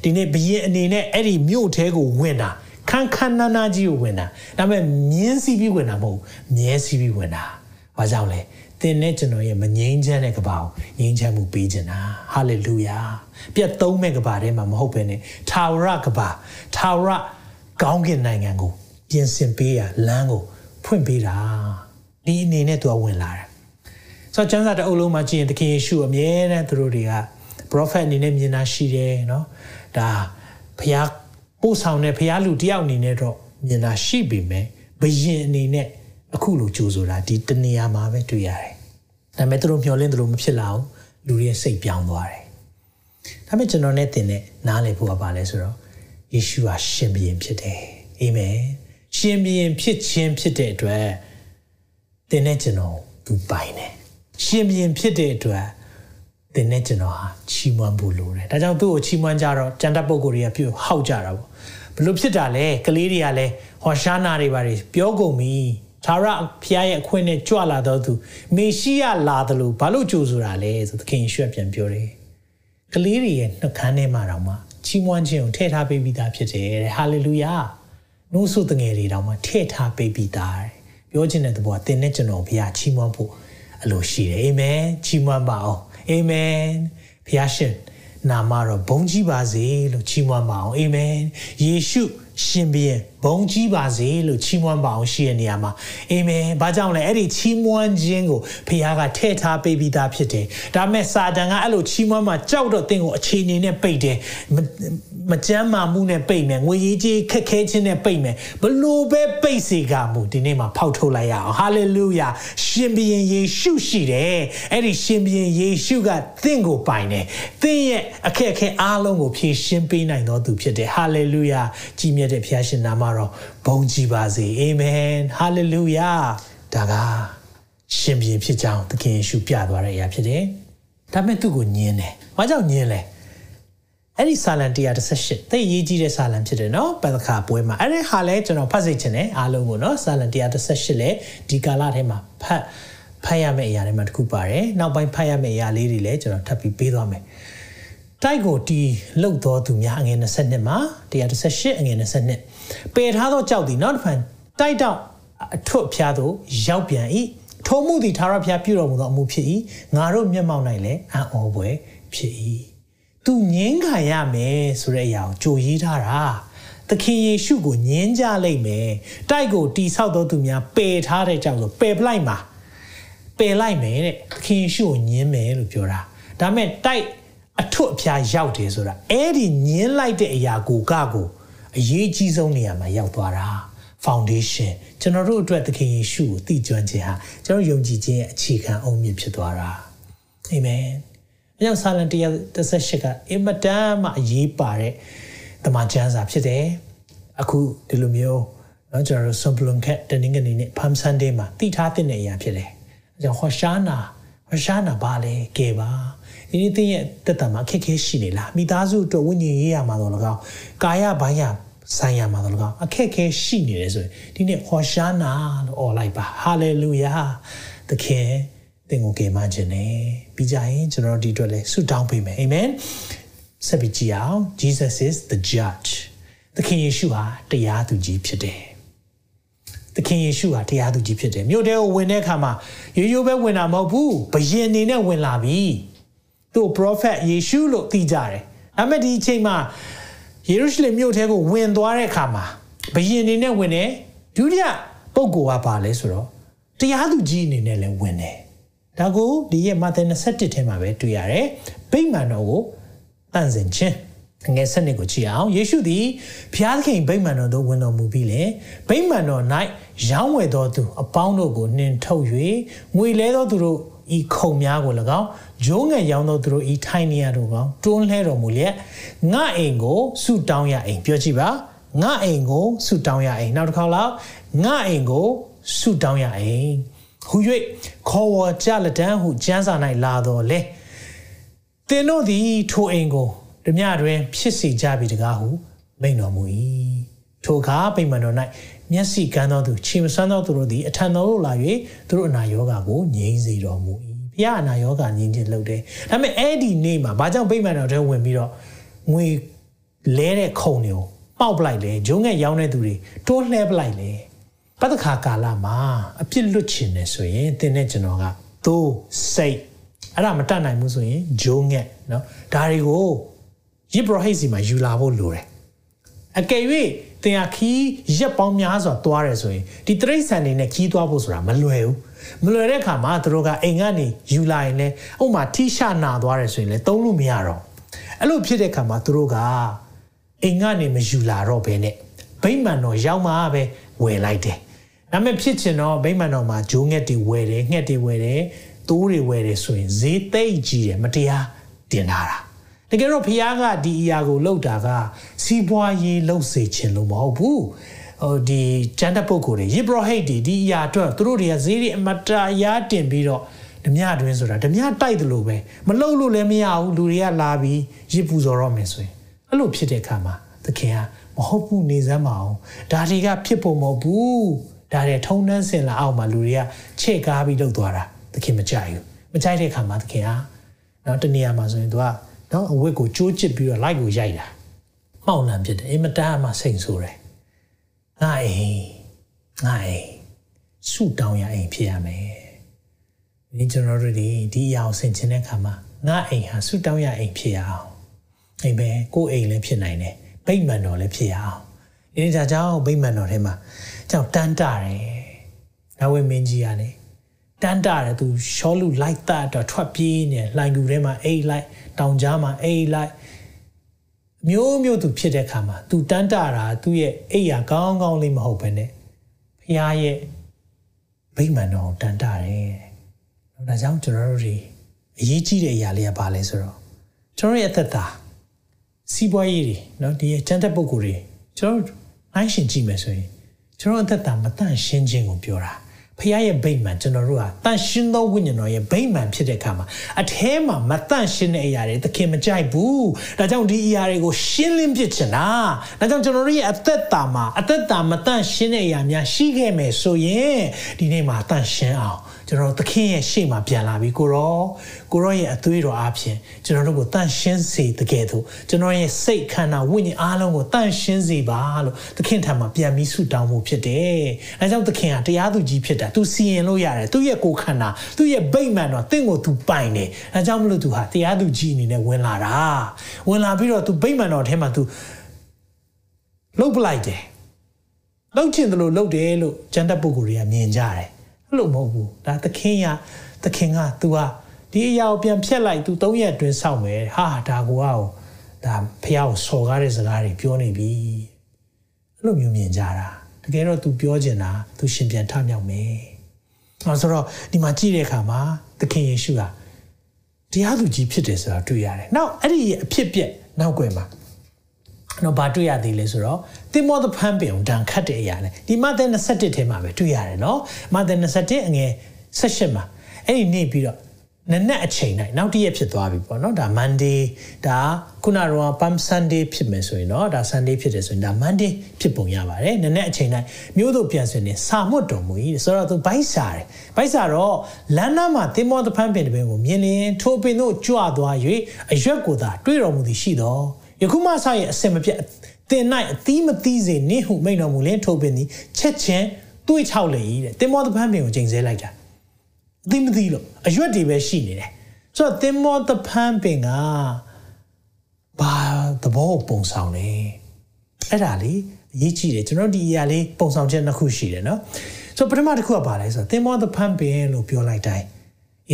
ဒီနေ့ဘယင်အနေနဲ့အဲ့ဒီမြို့ထဲကိုဝင်တာခန်းခန်းနာနာကြီးကိုဝင်တာဒါပေမဲ့မြင်းစီးပြီးဝင်တာမဟုတ်မြဲစီးပြီးဝင်တာဘာကြောင့်လဲတင်နဲ့ကျွန်တော်ရဲ့မငြိမ်းချမ်းတဲ့ကဘာကိုငြိမ်းချမ်းမှုပေးခြင်းတာဟာလေလုယာပြတ်သုံးမဲ့ကဘာထဲမှာမဟုတ်ဘဲနဲ့ထာဝရကဘာထာဝရကောင်းကင်နိုင်ငံကိုပြင်ဆင်ပေးရလမ်းကိုဖွင့်ပေးတာဒီအနေနဲ့သူကဝင်လာတယ်ဆိုတော့ကျမ်းစာတအုပ်လုံးမှာကြည့်ရင်သခင်ယေရှုအမြဲတမ်းသူတို့တွေက prophet အနေနဲ့မြင်တာရှိတယ်เนาะဒါဘုရားပို့ဆောင်တဲ့ဘုရားလူတယောက်အနေနဲ့တော့မြင်တာရှိပေမဲ့ဘယင်အနေနဲ့အခုလိုကြိုးဆိုတာဒီတနေရာမှာပဲတွေ့ရတယ်။ဒါပေမဲ့သူတို့မျှော်လင့်တယ်လို့မဖြစ်လာဘူး။လူတွေစိတ်ပြောင်းသွားတယ်။ဒါပေမဲ့ကျွန်တော်နဲ့တင်တဲ့နားလည်ဖို့ကပါလဲဆိုတော့ယေရှုဟာရှင်ဘုရင်ဖြစ်တယ်။အာမင်။ရှင်ဘုရင်ဖြစ်ခြင်းဖြစ်တဲ့အတွက်တင်တဲ့ကျွန်တော်သူပိုင်တယ်။ရှင်ဘုရင်ဖြစ်တဲ့အတွက် သင်နဲ့ကျွန်တော်ဟာချီးမွမ်းဖို့လိုတယ်ဒါကြောင့်သူ့ကိုချီးမွမ်းကြတော့ကြံတဲ့ပုံကိုယ်တွေကပြုဟောက်ကြတာပေါ့ဘလို့ဖြစ်တာလဲကလေးတွေကလည်းဟောရှာနာတွေပါတွေပြောကုန်ပြီသာရဖျားရဲ့အခွင့်နဲ့ကြွလာတော့သူမေရှိယလာတယ်လို့ဘာလို့ကြိုးဆိုတာလဲဆိုသခင်ယေရှုပြန်ပြောတယ်ကလေးတွေရဲ့နှုတ်ခမ်းထဲမှာတော့မှချီးမွမ်းခြင်းကိုထည့်ထားပေးပြီးသားဖြစ်တယ်တဲ့ဟာလေလုယာနှိုးဆုတငယ်တွေတောင်မှထည့်ထားပေးပြီးသားတယ်ပြောချင်တဲ့သဘောကသင်နဲ့ကျွန်တော်ဘုရားချီးမွမ်းဖို့အလိုရှိတယ်အာမင်ချီးမွမ်းပါအောင် အာမင်ဘုရားရှင်နာမတော်ဘုန်းကြီးပါစေလို့ချီးမွမ်းပါအောင်အာမင်ယေရှု ရှင်ဘုရင်ဘုန်းကြီးပါစေလို့ချီးမွမ်းပါအောင်ရှိတဲ့နေရာမှာအာမင်ဘာကြောင့်လဲအဲ့ဒီချီးမွမ်းခြင်းကိုဖခင်ကထည့်ထားပေးပြီးသားဖြစ်တယ်ဒါမဲ့စာတန်ကအဲ့လိုချီးမွမ်းမှကြောက်တော့တင်းကိုအခြေအနေနဲ့ပိတ်တယ်မကြမ်းမာမှုနဲ့ပိတ်မယ်ငွေကြီးကြီးခက်ခဲခြင်းနဲ့ပိတ်မယ်ဘလို့ပဲပိတ်စေကမူဒီနေ့မှာဖောက်ထုတ်လိုက်ရအောင်ဟာလေလုယာရှင်ဘုရင်ယေရှုရှိတယ်အဲ့ဒီရှင်ဘုရင်ယေရှုကသင်ကိုပိုင်တယ်သင်ရဲ့အခက်အခဲအားလုံးကိုဖြေရှင်းပေးနိုင်တော်သူဖြစ်တယ်ဟာလေလုယာကြီးမြတ်တဲ့ဘုရားရှင်နာမတော်ဘုန်းကြီးပါစေအာမင်ဟာလေလုယာဒါကရှင်ဘုရင်ဖြစ်ကြောင်းသခင်ယေရှုပြသွားတဲ့အရာဖြစ်တယ်ဒါပေမဲ့သူ့ကိုညင်းတယ်ဘာကြောင့်ညင်းလဲအဲ့ဒီစာလံ138သိရေးကြီးတဲ့စာလံဖြစ်တယ်နော်ပသခါပွဲမှာအဲ့ဒီဟာလဲကျွန်တော်ဖတ်စေချင်တယ်အားလုံးကိုနော်စာလံ138လဲဒီကာလထဲမှာဖတ်ဖတ်ရမယ့်အရာတွေမှာတစ်ခုပါတယ်နောက်ပိုင်းဖတ်ရမယ့်အရာလေးတွေလည်းကျွန်တော်ထပ်ပြီးပေးသွားမယ် တိုက်ကိုတီလှုပ်တော်သူများအငယ်22မှာ138အငယ်22ပယ်ထားသောကြောက်သည်နောက်တစ်ဖန်တိုက်တော့အထွတ်ဖျားသို့ရောက်ပြန်၏ထိုမှုသည်သာရဖျားပြုတော်မူသောအမှုဖြစ်၏ငါတို့မျက်မှောက်၌လည်းအံ့ဩဖွယ်ဖြစ်၏သူငင်းခံရမယ်ဆိုတဲ့အရာကိုကြိုရေးထားတာသခင်ယေရှုကိုညင်းကြလိမ့်မယ်တိုက်ကိုတီဆောက်တော်သူများပယ်ထားတဲ့ကြောင့်ဆိုပယ်ပလိုက်မှာပယ်လိုက်မယ်တဲ့သခင်ယေရှုကိုညင်းမယ်လို့ပြောတာဒါမဲ့တိုက် အထွတ်အဖျားရောက်တယ်ဆိုတာအဲ့ဒီညင်းလိုက်တဲ့အရာကိုကကိုအရေးကြီးဆုံးနေရာမှာရောက်သွားတာ foundation ကျွန်တော်တို့အတွက်သခင်ယေရှုကိုသိကျွမ်းခြင်းဟာကျွန်တော်ယုံကြည်ခြင်းရဲ့အခြေခံအုံမြစ်ဖြစ်သွားတာအာမင်။အဲကြောင့်ဆာလံ138ကအင်မတန်မှအရေးပါတဲ့တမန်ကျမ်းစာဖြစ်တယ်။အခုဒီလိုမျိုးเนาะကျွန်တော်တို့ Simplon Cat တနင်္ဂနွေနေ့ Palm Sunday မှာတည်ထားတဲ့အရာဖြစ်တယ်။အဲကြောင့်ဟောရှာနာဟောရှာနာပါလေကဲပါ။ ဒီနေ့သင်ရဲ့တက်တာမှာအခက်အခဲရှိနေလား။မိသားစုအတွက်ဝိညာဉ်ရေးရမှာတော့လကောက်ကာယဘိုင်းရဆိုင်ရမှာတော့လကောက်အခက်အခဲရှိနေတယ်ဆိုရင်ဒီနေ့ဟောရှာနာလို့អော်လိုက်ပါဟာလေလုယာသခင်သင်ကိုကယ်မခြင်းနဲ့ပြီးကြရင်ကျွန်တော်တို့ဒီအတွက်လဲဆုတောင်းပေးမယ်အာမင်ဆက်ပြီးကြည့်အောင် Jesus is the judge သခင်ယေရှုဟာတရားသူကြီးဖြစ်တယ်သခင်ယေရှုဟာတရားသူကြီးဖြစ်တယ်မြို့တဲကိုဝင်တဲ့အခါမှာရိုးရိုးပဲဝင်တာမဟုတ်ဘူးဘယင်အနေနဲ့ဝင်လာပြီ သူ့ prophet ယေရှုလို့သိကြတယ်ဒါပေမဲ့ဒီအချိန်မှာယေရုရှလင်မြို့ထဲကိုဝင်သွားတဲ့အခါမှာဘယင်အနေနဲ့ဝင်တယ်ဒုတိယပုဂ္ဂိုလ်ကပါလဲဆိုတော့တရားသူကြီးအနေနဲ့လည်းဝင်တယ်ဒါကိုဒီရဲ့မာသဲ21ထဲမှာပဲတွေ့ရတယ်ဗိမာန်တော်ကိုတန့်စင်ခြင်းငယ်ဆက်နှစ်ကိုကြည့်အောင်ယေရှုသည်ဘုရားသခင်ဗိမာန်တော်သို့ဝင်တော်မူပြီးလေဗိမာန်တော်၌ရောင်းဝယ်တော်သူအပေါင်းတို့ကိုနှင်ထုတ်၍ငွေလဲတော်သူတို့ ဤခုံများကို၎င်းဂျိုးငယ်ရောင်းတော်သူတို့ဤထိုင်နေရတို့ကောင်တွန်းလှဲတော်မူလျက်ငါအိမ်ကိုဆုတောင်းရအိမ်ပြောကြည့်ပါငါအိမ်ကိုဆုတောင်းရအိမ်နောက်တစ်ခါလောက်ငါအိမ်ကိုဆုတောင်းရအိမ်ဟူ၍ခေါ်ဝေါ်ကြလက်တန်းဟုကျမ်းစာ၌လာတော်လေသင်တို့သည်ထိုအိမ်ကိုဓမြတွင် ဖြစ်စေကြပြီတကားဟုမိန်တော်မူ၏ ထိုအခါဗိမာန်တော်၌မျက်စိကန်းသောသူခြေမဆန်းသောသူတို့သည်အထံတော်သို့လာ၍သူတို့အနာရောဂါကိုငြိမ်းစေတော်မူ၏ဘုရားအနာရောဂါငြိမ်းခြင်းလုပ်တယ်ဒါပေမဲ့အဲ့ဒီနေ့မှာဘာကြောင့်ဗိမာန်တော်ထဲဝင်ပြီးတော့ငွေလဲတဲ့ခုံတွေကိုပေါက်ပလိုက်လေဂျုံငယ်ရောင်းတဲ့သူတွေတိုးလှဲပလိုက်လေပတ်သက်ခါကာလမှာအပြစ်လွတ်ချင်တယ်ဆိုရင်သင်နဲ့ကျွန်တော်ကသိုးစိတ်အဲ့ဒါမတတ်နိုင်ဘူးဆိုရင်ဂျုံငက်နော်ဒါတွေကိုယိဘရဟိတ်စီမှာယူလာဖို့လိုတယ် အကယ်၍သင်ဟာခီးရက်ပေါင်းများစွာသွားတယ်ဆိုရင်ဒီတရိတ်ဆန်နေနဲ့ခီးသွားဖို့ဆိုတာမလွယ်ဘူးမလွယ်တဲ့အခါမှာသူတို့ကအိမ်ကနေယူလာရင်လည်းဥမာထိရှနာသွားတယ်ဆိုရင်လည်းသုံးလို့မရတော့အဲ့လိုဖြစ်တဲ့အခါမှာသူတို့ကအိမ်ကနေမယူလာတော့ဘဲနဲ့ဗိမာန်တော်ရောက်မှပဲဝယ်လိုက်တယ်ဒါပေမဲ့ဖြစ်ချင်တော့ဗိမာန်တော်မှာဂျိုးငှက်တွေဝယ်တယ်ငှက်တွေဝယ်တယ်တိုးတွေဝယ်တယ်ဆိုရင်ဈေးသိပ်ကြီးတယ်မတရားတင်ထားတာ တကယ်တော့ဖះကဒီအရာကိုလုပ်တာကစီးပွားရေးလုပ်စေချင်လို့မဟုတ်ဘူးဟိုဒီကျန်တဲ့ပုံကိုယ်တွေယေဘရဟိတ်ဒီဒီအရာအတွက်သူတို့တွေကဈေးတွေအမတရာတင်ပြီးတော့ဓမြတွင်ဆိုတာဓမြတိုက်တယ်လို့ပဲမလုံလို့လည်းမရဘူးလူတွေကလာပြီးရစ်ပူဇော်တော့မယ်ဆိုရင်အဲ့လိုဖြစ်တဲ့အခါမှာသခင်ကမဟုတ်ဘူးနေစမ်းမအောင်ဒါတွေကဖြစ်ဖို့မဟုတ်ဘူးဒါတွေထုံနှန်းစင်လာအောင်မှာလူတွေကချဲ့ကားပြီးလုပ်သွားတာသခင်မကြိုက်ဘူးမကြိုက်တဲ့အခါမှာသခင်ကနော်တနေရာမှာဆိုရင်သူက နော်အဝတ်ကိုကြိုးချစ်ပြီးတော့လိုက်ကိုရိုက်တာမှောက်လန့်ဖြစ်တယ်အင်မတန်မှစိတ်ဆိုးတယ်ငါအိမ်ငါအိမ်ဆူတောင်းရအိမ်ဖြစ်ရမယ်ဒီကျွန်တော်တို့ဒီဒီအရာကိုဆင်ခြင်တဲ့အခါမှာငါအိမ်ဟာဆူတောင်းရအိမ်ဖြစ်ရအောင်အိမ်ပဲကိုယ်အိမ်လည်းဖြစ်နိုင်တယ်ဗိမ္မာန်တော်လည်းဖြစ်ရအောင်ဒီဒါကြောင့်ဗိမ္မာန်တော်ထဲမှာကြောင့်တန်းတာတယ်ဒါဝိမင်းကြီးရတယ်တန်းတာတယ်သူရှောလူလိုက်တာတော့ထွက်ပြေးနေလှိုင်ကူထဲမှာအိတ်လိုက် တောင်ကြားမှာအိတ်လိုက်မျိုးမျိုးသူဖြစ်တဲ့ခါမှာသူတန်းတာတာသူ့ရဲ့အိတ်ရကောင်းကောင်းလေးမဟုတ်ဘဲနဲ့ဖះရဲ့ဗိမာန်တော်တန်တာတယ်။ဒါကြောင့်ကျွန်တော်တို့ဒီအရေးကြီးတဲ့အရာလေးကဘာလဲဆိုတော့ကျွန်တော်ရဲ့သက်တာစီးပွားရေးတွေနော်ဒီရဲ့ချမ်းသက်ပုံကိုယ်တွေကျွန်တော်နှိုင်းရှင်ကြည့်မယ်ဆိုရင်ကျွန်တော်အသက်တာမတန့်ရှင်းခြင်းကိုပြောတာ ဖခင်ရဲ့ဗိမာန်ကျွန်တော်တို့ဟာတန့်ရှင်းသောဝိညာဉ်တော်ရဲ့ဗိမာန်ဖြစ်တဲ့အခါမှာအထဲမှာမတန့်ရှင်းတဲ့အရာတွေသခင်မကြိုက်ဘူးဒါကြောင့်ဒီအရာတွေကိုရှင်းလင်းပြစ်ချင်တာဒါကြောင့်ကျွန်တော်တို့ရဲ့အသက်တာမှာအသက်တာမတန့်ရှင်းတဲ့အရာများရှိခဲ့မယ်ဆိုရင်ဒီနေ့မှာတန့်ရှင်းအောင်ကျွန်တော်သခင်ရဲ့ရှေ့မှာပြန်လာပြီကိုရောကိုရောရဲ့အသွေးတော်အပြင်ကျွန်တော်တို့ကိုတန့်ရှင်းစေတကယ်တော့ကျွန်တော်ရဲ့စိတ်ခန္ဓာဝိညာဉ်အားလုံးကိုတန့်ရှင်းစေပါလို့သခင်ထံမှာပြန်ပြီးဆုတောင်းမှုဖြစ်တယ်။အဲကြောင့်သခင်ကတရားသူကြီးဖြစ်တာ။ तू စီရင်လို့ရတယ်။သူ့ရဲ့ကိုယ်ခန္ဓာသူ့ရဲ့ဗိမ္မာန်တော်တင့်ကို तू ပိုင်တယ်။အဲကြောင့်မလို့ तू ဟာတရားသူကြီးအနေနဲ့ဝင်လာတာ။ဝင်လာပြီးတော့ तू ဗိမ္မာန်တော်ထဲမှာ तू လှုပ်ပလိုက်တယ်။လှုပ်ချင်တယ်လို့လှုပ်တယ်လို့ကျန်တဲ့ပုဂ္ဂိုလ်တွေကမြင်ကြတယ်။ အဲ့လိုမဟုတ်ဘူးဒါသခင်ရသခင်က तू ဟာဒီအရာကိုပြန်ဖြတ်လိုက် तू ၃ရက်အတွင်းစောင့်မယ်ဟာဒါကိုအောင်ဒါဖះကိုစော်ကားတဲ့စကားတွေပြောနေပြီအဲ့လိုမျိုးမြင်ကြတာတကယ်တော့ तू ပြောချင်တာ तू ရှင်ပြန်ထမြောက်မယ်အဲဆိုတော့ဒီမှာကြည့်တဲ့အခါမှာသခင်ယေရှုဟာတရားသူကြီးဖြစ်တယ်ဆိုတာတွေ့ရတယ်။နောက်အဲ့ဒီအဖြစ်ပြက်နောက်ွယ်မှာ တော့ဘာတွေ့ရသေးလဲဆိုတော့တင်မောသဖန်ပင်ကိုဒဏ်ခတ်တဲ့အရာလေဒီမဿဲ21ထဲမှာပဲတွေ့ရတယ်နော်မဿဲ21အငယ်18မှာအဲ့ဒီနေ့ပြီးတော့နနက်အချိန်တိုင်းနောက်တည့်ရက်ဖြစ်သွားပြီပေါ့နော်ဒါ Monday ဒါခုနကတော့ Palm Sunday ဖြစ်မယ်ဆိုရင်တော့ဒါ Sunday ဖြစ်တယ်ဆိုရင်ဒါ Monday ဖြစ်ပုံရပါတယ်နနက်အချိန်တိုင်းမြို့တို့ပြန်ဆိုရင်စာမှုတ်တော်မူ၏ဆိုတော့သူဘိုက်စာတယ်ဘိုက်စာတော့လမ်းနားမှာတင်မောသဖန်ပင်တပင်ကိုမြင်လင်ထိုပင်တို့ကြွသွား၍အရွက်ကိုသာတွေ့တော်မူသည်ရှိတော့ ယခုမှစရဲ့အစင်မပြတ်တင်၌အသီးမသီးစေနေဟုမိန်တော်မူလင်းထိုပင်သည်ချက်ချင်းတွေးချောက်လေ၏တဲ့တင်မောသဖန်းပင်ကိုချိန်ဆလိုက်တာအသီးမသီးလို့အရွက်တွေပဲရှိနေတယ်ဆိုတော့တင်မောသဖန်းပင်ကဘာသဘောပုံဆောင်လဲအဲ့ဒါလေအရေးကြီးတယ်ကျွန်တော်ဒီအရာလေးပုံဆောင်ချက်နှစ်ခုရှိတယ်နော်ဆိုတော့ပထမတစ်ခုကဘာလဲဆိုတော့တင်မောသဖန်းပင်လို့ပြောလိုက်တိုင်း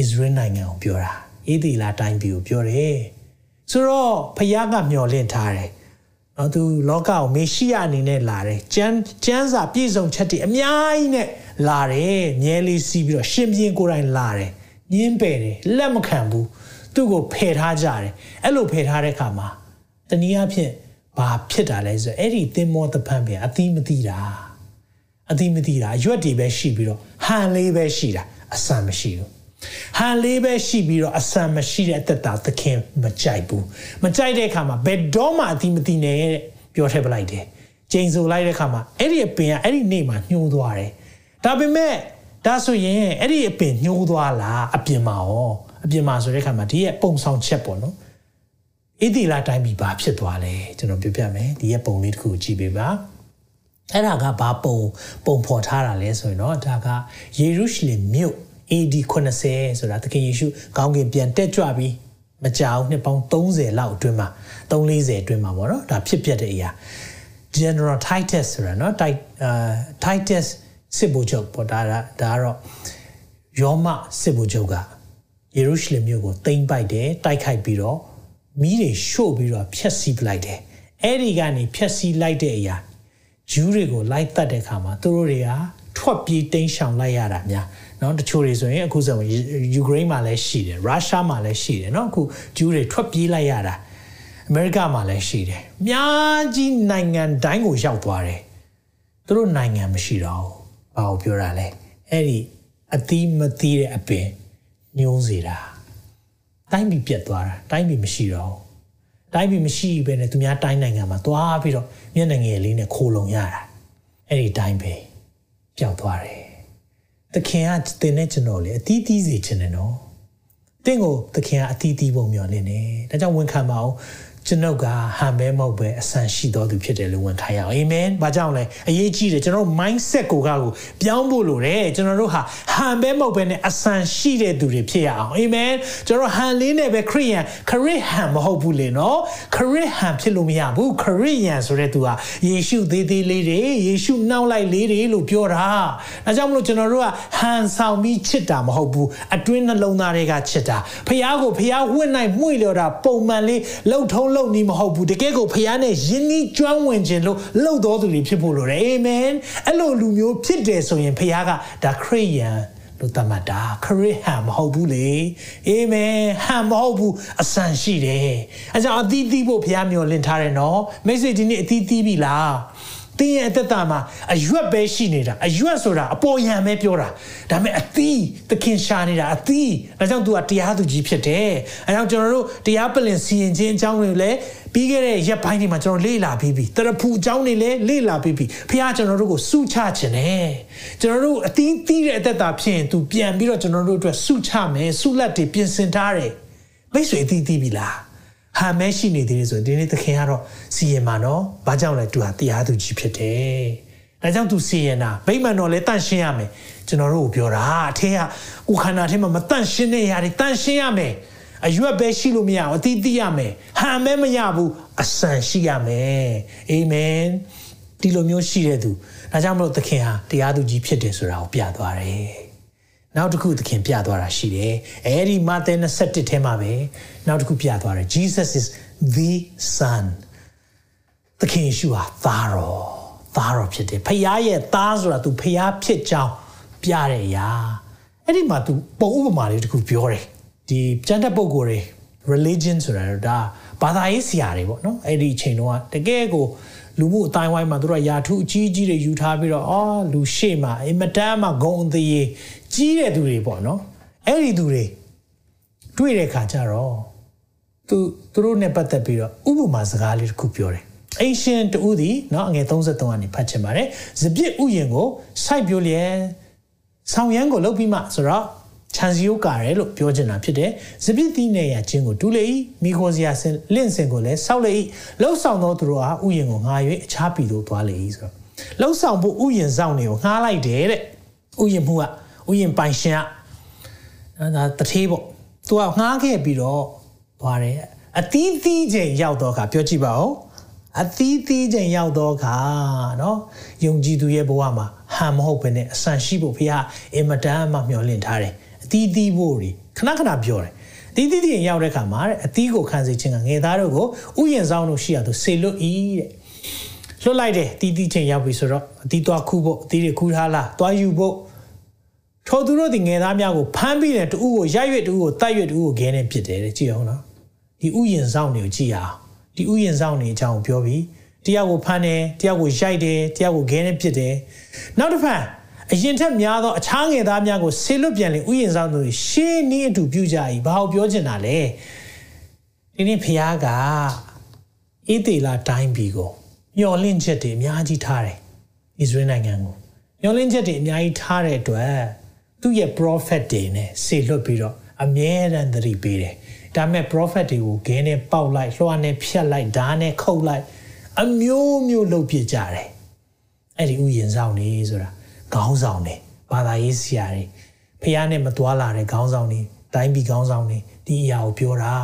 Israel နိုင်ငံကိုပြောတာအေဒီလာတိုင်းပြည်ကိုပြောတယ် ဆိုတော့ဖယားကမျောလင့်ထားတယ်နော်သူလောကကိုမေရှိယအနေနဲ့လာတယ်ကျမ်းကျမ်းစာပြည့်စုံချက်တွေအများကြီးနဲ့လာတယ်မြဲလေးစီးပြီးတော့ရှင်ပြင်းကိုယ်တိုင်လာတယ်ညင်းပယ်တယ်လက်မခံဘူးသူ့ကိုဖယ်ထားကြတယ်အဲ့လိုဖယ်ထားတဲ့အခါမှာတနည်းအားဖြင့်ဘာဖြစ်တာလဲဆိုအဲ့ဒီသင်္ဘောတပန်းပဲအသီးမသိတာအသီးမသိတာရွက်တွေပဲရှိပြီးတော့ဟန်လေးပဲရှိတာအဆန်မရှိဘူး ဟန်လေးပဲရှိပြီးတော့အဆန်မရှိတဲ့အသက်တာသခင်မကြိုက်ဘူးမကြိုက်တဲ့အခါမှာဘယ်တော့မှအတိမတိနဲ့ပြောထည့်ပလိုက်တယ်ကျိန်ဆိုလိုက်တဲ့အခါမှာအဲ့ဒီအပင်ကအဲ့ဒီနေ့မှာညှိုးသွားတယ်ဒါပေမဲ့ဒါဆိုရင်အဲ့ဒီအပင်ညှိုးသွားလားအပြင်မှာရောအပြင်မှာဆိုတဲ့အခါမှာဒီရဲ့ပုံဆောင်ချက်ပေါ့နော်ဣတိလာတိုင်းပြီဘာဖြစ်သွားလဲကျွန်တော်ပြောပြမယ်ဒီရဲ့ပုံလေးတစ်ခုကြည့်ပေးပါအဲ့ဒါကဘာပုံပုံဖော်ထားတာလဲဆိုရင်တော့ဒါကယေရုရှလင်မြို့ AD 80ဆိုတာသခင်ယေရှုကောင်းကင်ပြန်တက်ကြွပြီးမကြောက်နှစ်ပေါင်း30လောက်အတွင်းမှာ340အတွင်းမှာပေါ့နော်ဒါဖြစ်ပျက်တဲ့အရာ General Titus ဆိုတာနော် Titus စစ်ဘုချုပ်ပေါ့ဒါဒါကတော့ယောမစစ်ဘုချုပ်ကယေရုရှလင်မြို့ကိုသိမ်းပိုက်တယ်တိုက်ခိုက်ပြီးတော့မီးတွေရှို့ပြီးတော့ဖျက်ဆီးပလိုက်တယ်အဲ့ဒီကနေဖျက်ဆီးလိုက်တဲ့အရာဂျူးတွေကိုလိုက်တတ်တဲ့အခါမှာသူတို့တွေက ထွက်ပြေးတိမ်းရှောင်လိုက်ရတာများနော်တချို့တွေဆိုရင်အခုဆိုရင်ယူကရိန်းမှာလည်းရှိတယ်ရုရှားမှာလည်းရှိတယ်နော်အခုဂျူးတွေထွက်ပြေးလိုက်ရတာအမေရိကမှာလည်းရှိတယ်။များကြီးနိုင်ငံတိုင်းကိုရောက်သွားတယ်။သူတို့နိုင်ငံမရှိတော့ဘူး။ဘာကိုပြောတာလဲ။အဲ့ဒီအသီးမသီးတဲ့အပင်ညှိုးစေတာ။တိုင်းပြည်ပြတ်သွားတာ။တိုင်းပြည်မရှိတော့ဘူး။တိုင်းပြည်မရှိဘဲနဲ့သူများတိုင်းနိုင်ငံမှာသွားပြီးတော့မျက်နှာငယ်လေးနဲ့ခိုးလုံရတာ။အဲ့ဒီတိုင်းပဲ။ ပျောက်သွားတယ်သခင်ကတင်တဲ့ကျွန်တော်လေအတီးတီးစေခြင်းနဲ့နော်တင့်ကိုသခင်ကအတီးတီးပုံမျောနေတယ်ဒါကြောင့်ဝန်ခံပါအောင် ကျွန်ုပ်ကဟန်ပဲမဟုတ်ပဲအဆန်ရှိတော်သူဖြစ်တယ်လို့ဝန်ခံရအောင်အာမင်။ဘာကြောင့်လဲအရေးကြီးတယ်ကျွန်တော်တို့ mindset ကိုကကိုပြောင်းဖို့လိုတယ်ကျွန်တော်တို့ဟာဟန်ပဲမဟုတ်ပဲနဲ့အဆန်ရှိတဲ့သူတွေဖြစ်ရအောင်အာမင်။ကျွန်တော်ဟန်လေးနဲ့ပဲခရိယန်ခရစ်ဟန်မဟုတ်ဘူးလေနော်ခရစ်ဟန်ဖြစ်လို့မရဘူးခရစ်ယန်ဆိုတဲ့သူဟာယေရှုသေးသေးလေးတွေယေရှုနှောက်လိုက်လေးတွေလို့ပြောတာ။ဒါကြောင့်မလို့ကျွန်တော်တို့ကဟန်ဆောင်ပြီးချစ်တာမဟုတ်ဘူးအတွင်းနှလုံးသားတွေကချစ်တာဖះကိုဖះဝင့်နိုင်မှု့လျော်တာပုံမှန်လေးလှုပ်ထုံးလှုပ်နီးမဟုတ်ဘူးတကယ်ကိုဖះနဲ့ယဉ်နီးကျွမ်းဝင်ခြင်းလို့လှုပ်တော်သူတွေဖြစ်ဖို့လိုတယ်အာမင်အဲ့လိုလူမျိုးဖြစ်တယ်ဆိုရင်ဖះကဒါခရိယန်လို့တမတ်တာခရစ်ဟန်မဟုတ်ဘူးလေအာမင်ဟန်မဟုတ်ဘူးအဆန်ရှိတယ်အဲကြောင့်အသီးသီးဖို့ဘုရားမျိုးလင့်ထားတယ်နော်မိတ်ဆွေဒီနေ့အသီးသီးပြီလား တင်းရဲ့အသက်တာမှာအရွက်ပဲရှိနေတာအရွက်ဆိုတာအပေါ်ယံပဲပြောတာဒါပေမဲ့အသီးသခင်ရှာနေတာအသီးဒါကြောင့် तू ကတရားသူကြီးဖြစ်တယ်အဲကြောင့်ကျွန်တော်တို့တရားပလင်စီရင်ခြင်းအကြောင်းတွေလည်းပြီးခဲ့တဲ့ရက်ပိုင်းတွေမှာကျွန်တော်လေ့လာပြီးပြီတရဖူအကြောင်းတွေလည်းလေ့လာပြီးပြီဖခင်ကျွန်တော်တို့ကိုစုချခြင်းနဲ့ကျွန်တော်တို့အသီးသီးတဲ့အသက်တာဖြစ်ရင် तू ပြန်ပြီးတော့ကျွန်တော်တို့အတွက်စုချမယ်စုလက်တွေပြင်ဆင်ထားတယ်မိတ်ဆွေအသီးသီးပြီလား ဟာမဲရှိနေသေးတယ်ဆိုရင်ဒီနေ့သခင်ကတော့စီရင်မှာနော်။ဘာကြောင့်လဲသူဟာတရားသူကြီးဖြစ်တယ်။ဒါကြောင့်သူစီရင်တာဗိမာန်တော်လည်းတန့်ရှင်းရမယ်။ကျွန်တော်တို့ကိုပြောတာအထက်ကကိုခန္ဓာထဲမှာမတန့်ရှင်းတဲ့ຢာတွေတန့်ရှင်းရမယ်။အရွက်ပဲရှိလို့မရဘူးအသီးသီးရမယ်။ဟန်မဲမရဘူးအဆန်ရှိရမယ်။အာမင်။ဒီလိုမျိုးရှိတဲ့သူဒါကြောင့်မလို့သခင်ဟာတရားသူကြီးဖြစ်တယ်ဆိုတာကိုပြသွားတယ်။ နောက်တစ်ခုသခင်ပြသွားတာရှိတယ်အဲဒီမာသဲ27ထဲမှာပဲနောက်တစ်ခုပြသွားတယ် Jesus is the son သခင်ယေရှုဟာသားတော်သားတော်ဖြစ်တယ်ဖခင်ရဲ့သားဆိုတာ तू ဖခင်ဖြစ်ကြောင်းပြတဲ့အရာအဲ့ဒီမှာ तू ပုံဥပမာလေးတစ်ခုပြောတယ်ဒီကျမ်းတဲ့ပုံကိုယ်တွေ religion ဆိုတာတော့ဒါဘာသာရေးဆရာတွေပေါ့နော်အဲ့ဒီအချိန်တုန်းကတကယ်ကိုလူမှုအတိုင်းဝိုင်းမှာတို့ကယာထုအကြီးကြီးတွေယူထားပြီးတော့အော်လူရှေ့မှာအင်မတန်မှဂုံအသေး ကြီးတဲ့သူတွေပေါ့နော်အဲ့ဒီသူတွေတွေ့တဲ့ခါကျတော့သူသူတို့နဲ့ပတ်သက်ပြီးတော့ဥပမာစကားလေးတစ်ခုပြောတယ်အင်ရှင်တူသည်เนาะအငယ်33ကနေဖတ်ချင်ပါတယ်။စပြစ်ဥယျင်ကိုစိုက်ပြိုလျက်ဆောင်းရမ်းကိုလှုပ်ပြီးမှဆိုတော့ခြံစည်းရိုးကာတယ်လို့ပြောချင်တာဖြစ်တယ်။စပြစ်သီးနေရခြင်းကိုတူးလေ၏မိခိုစရာစင်လင့်စင်ကိုလည်းစောက်လေ၏လှုပ်ဆောင်သောသူတို့အားဥယျင်ကိုငှား၍အခြားပြည်သို့သွားလေ၏ဆိုတော့လှုပ်ဆောင်ဖို့ဥယျင်ဆောင်နေကိုငှားလိုက်တယ်တဲ့။ဥယျင်မှုက ဥယျင်ပိုင်ရှင်ကဒါတထေးပေါ့။ तू ကငှားခဲ့ပြီးတော့သွားတယ်။အသီးသီးချိန်ရောက်တော့ကပြောကြည့်ပါဦး။အသီးသီးချိန်ရောက်တော့ခါနော်ယုံကြည်သူရဲ့ဘဝမှာဟန်မဟုတ်ဘဲနဲ့အဆန်ရှိဖို့ဖခင်အင်မတန်မှမျှော်လင့်ထားတယ်အသီးသီးဖို့တွေခဏခဏပြောတယ်အသီးသီးရင်ရောက်တဲ့ခါမှာတဲ့အသီးကိုခံစေခြင်းကငယ်သားတို့ကိုဥယျာဉ်ဆောင်လို့ရှိရသူစေလွတ်ဤတဲ့လွတ်လိုက်တယ်တီးတီးချင်းရောက်ပြီဆိုတော့အသီးသွားခူးဖို့အသီးတွေခူးထားလားသွားယူဖို့ ထိုသူတို့ဒီငယ်သားများကိုဖမ်းပြီးတယ်တူကိုရိုက်ရွက်တူကိုတိုက်ရွက်တူကိုခဲနေပစ်တယ်တဲ့ကြည့်အောင်နော်ဒီဥယျာဉ်ဆောင်တွေကိုကြည့်အောင်ဒီဥယျာဉ်ဆောင်နေအကြောင်းပြောပြီးတယောက်ကိုဖမ်းတယ်တယောက်ကိုရိုက်တယ်တယောက်ကိုခဲနေပစ်တယ်နောက်တစ်ဖက်အရင်ထက်များသောအခြားငယ်သားများကိုဆေလွတ်ပြန်လေဥယျာဉ်ဆောင်သူတွေရှေးနည်းအတူပြုကြ၏ဘာလို့ပြောချင်တာလဲဒီနေ့ဖခင်ကဣသေလတိုင်းပြည်ကိုမျောလင့်ချက်တွေအများကြီးထားတယ်ဣသရေလနိုင်ငံကိုမျောလင့်ချက်တွေအများကြီးထားတဲ့အတွက် သူ့ရဲ့ prophet တွေနဲ့ဆေလွတ်ပြီးတော့အမြဲတမ်းသတိပေးတယ်ဒါမဲ့ prophet တွေကိုဂဲနဲ့ပေါက်လိုက်လွှာနဲ့ဖြတ်လိုက်ဓာတ်နဲ့ခုတ်လိုက်အမျိုးမျိုးလုပ်ပြကြတယ်အဲ့ဒီဥယျာဉ်ဆောင်နေဆိုတာခေါင်းဆောင်တွေဘာသာရေးဆရာတွေဖះနဲ့မသွားလာတဲ့ခေါင်းဆောင်တွေတိုင်းပြည်ခေါင်းဆောင်တွေဒီအရာကိုပြောတာ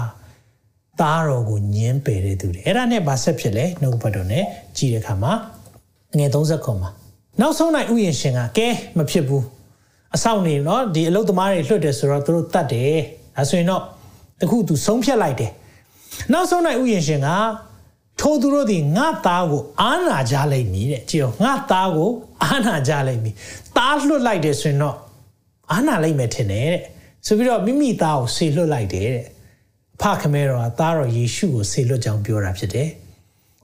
သားတော်ကိုညင်းပယ်တဲ့သူတွေအဲ့ဒါနဲ့ဘာဆက်ဖြစ်လဲနှုတ်ဘတ်တော်နဲ့ကြည်တဲ့ခါမှာငယ်30ခွန်မှာနောက်ဆုံးနိုင်ဥယျာဉ်ရှင်ကကဲမဖြစ်ဘူး အဆောင်နေเนาะဒီအလုတ်သမားတွေလွှတ်တယ်ဆိုတော့သူတို့တတ်တယ်ဒါဆိုရင်တော့တခုသူဆုံးဖြတ်လိုက်တယ်နောက်ဆုံးနိုင်ဥယျာဉ်ရှင်ကထိုသူတို့သည်ငါသားကိုအာနာကြလိမ့်မည်တဲ့ကြည့်အောင်ငါသားကိုအာနာကြလိမ့်မည်သားလွတ်လိုက်တယ်ဆိုရင်တော့အာနာလိမ့်မယ်ထင်တယ်တဲ့ဆိုပြီးတော့မိမိသားကိုဆေလွတ်လိုက်တယ်တဲ့အဖခမဲတော်ကသားတော်ယေရှုကိုဆေလွတ်ကြောင်းပြောတာဖြစ်တယ်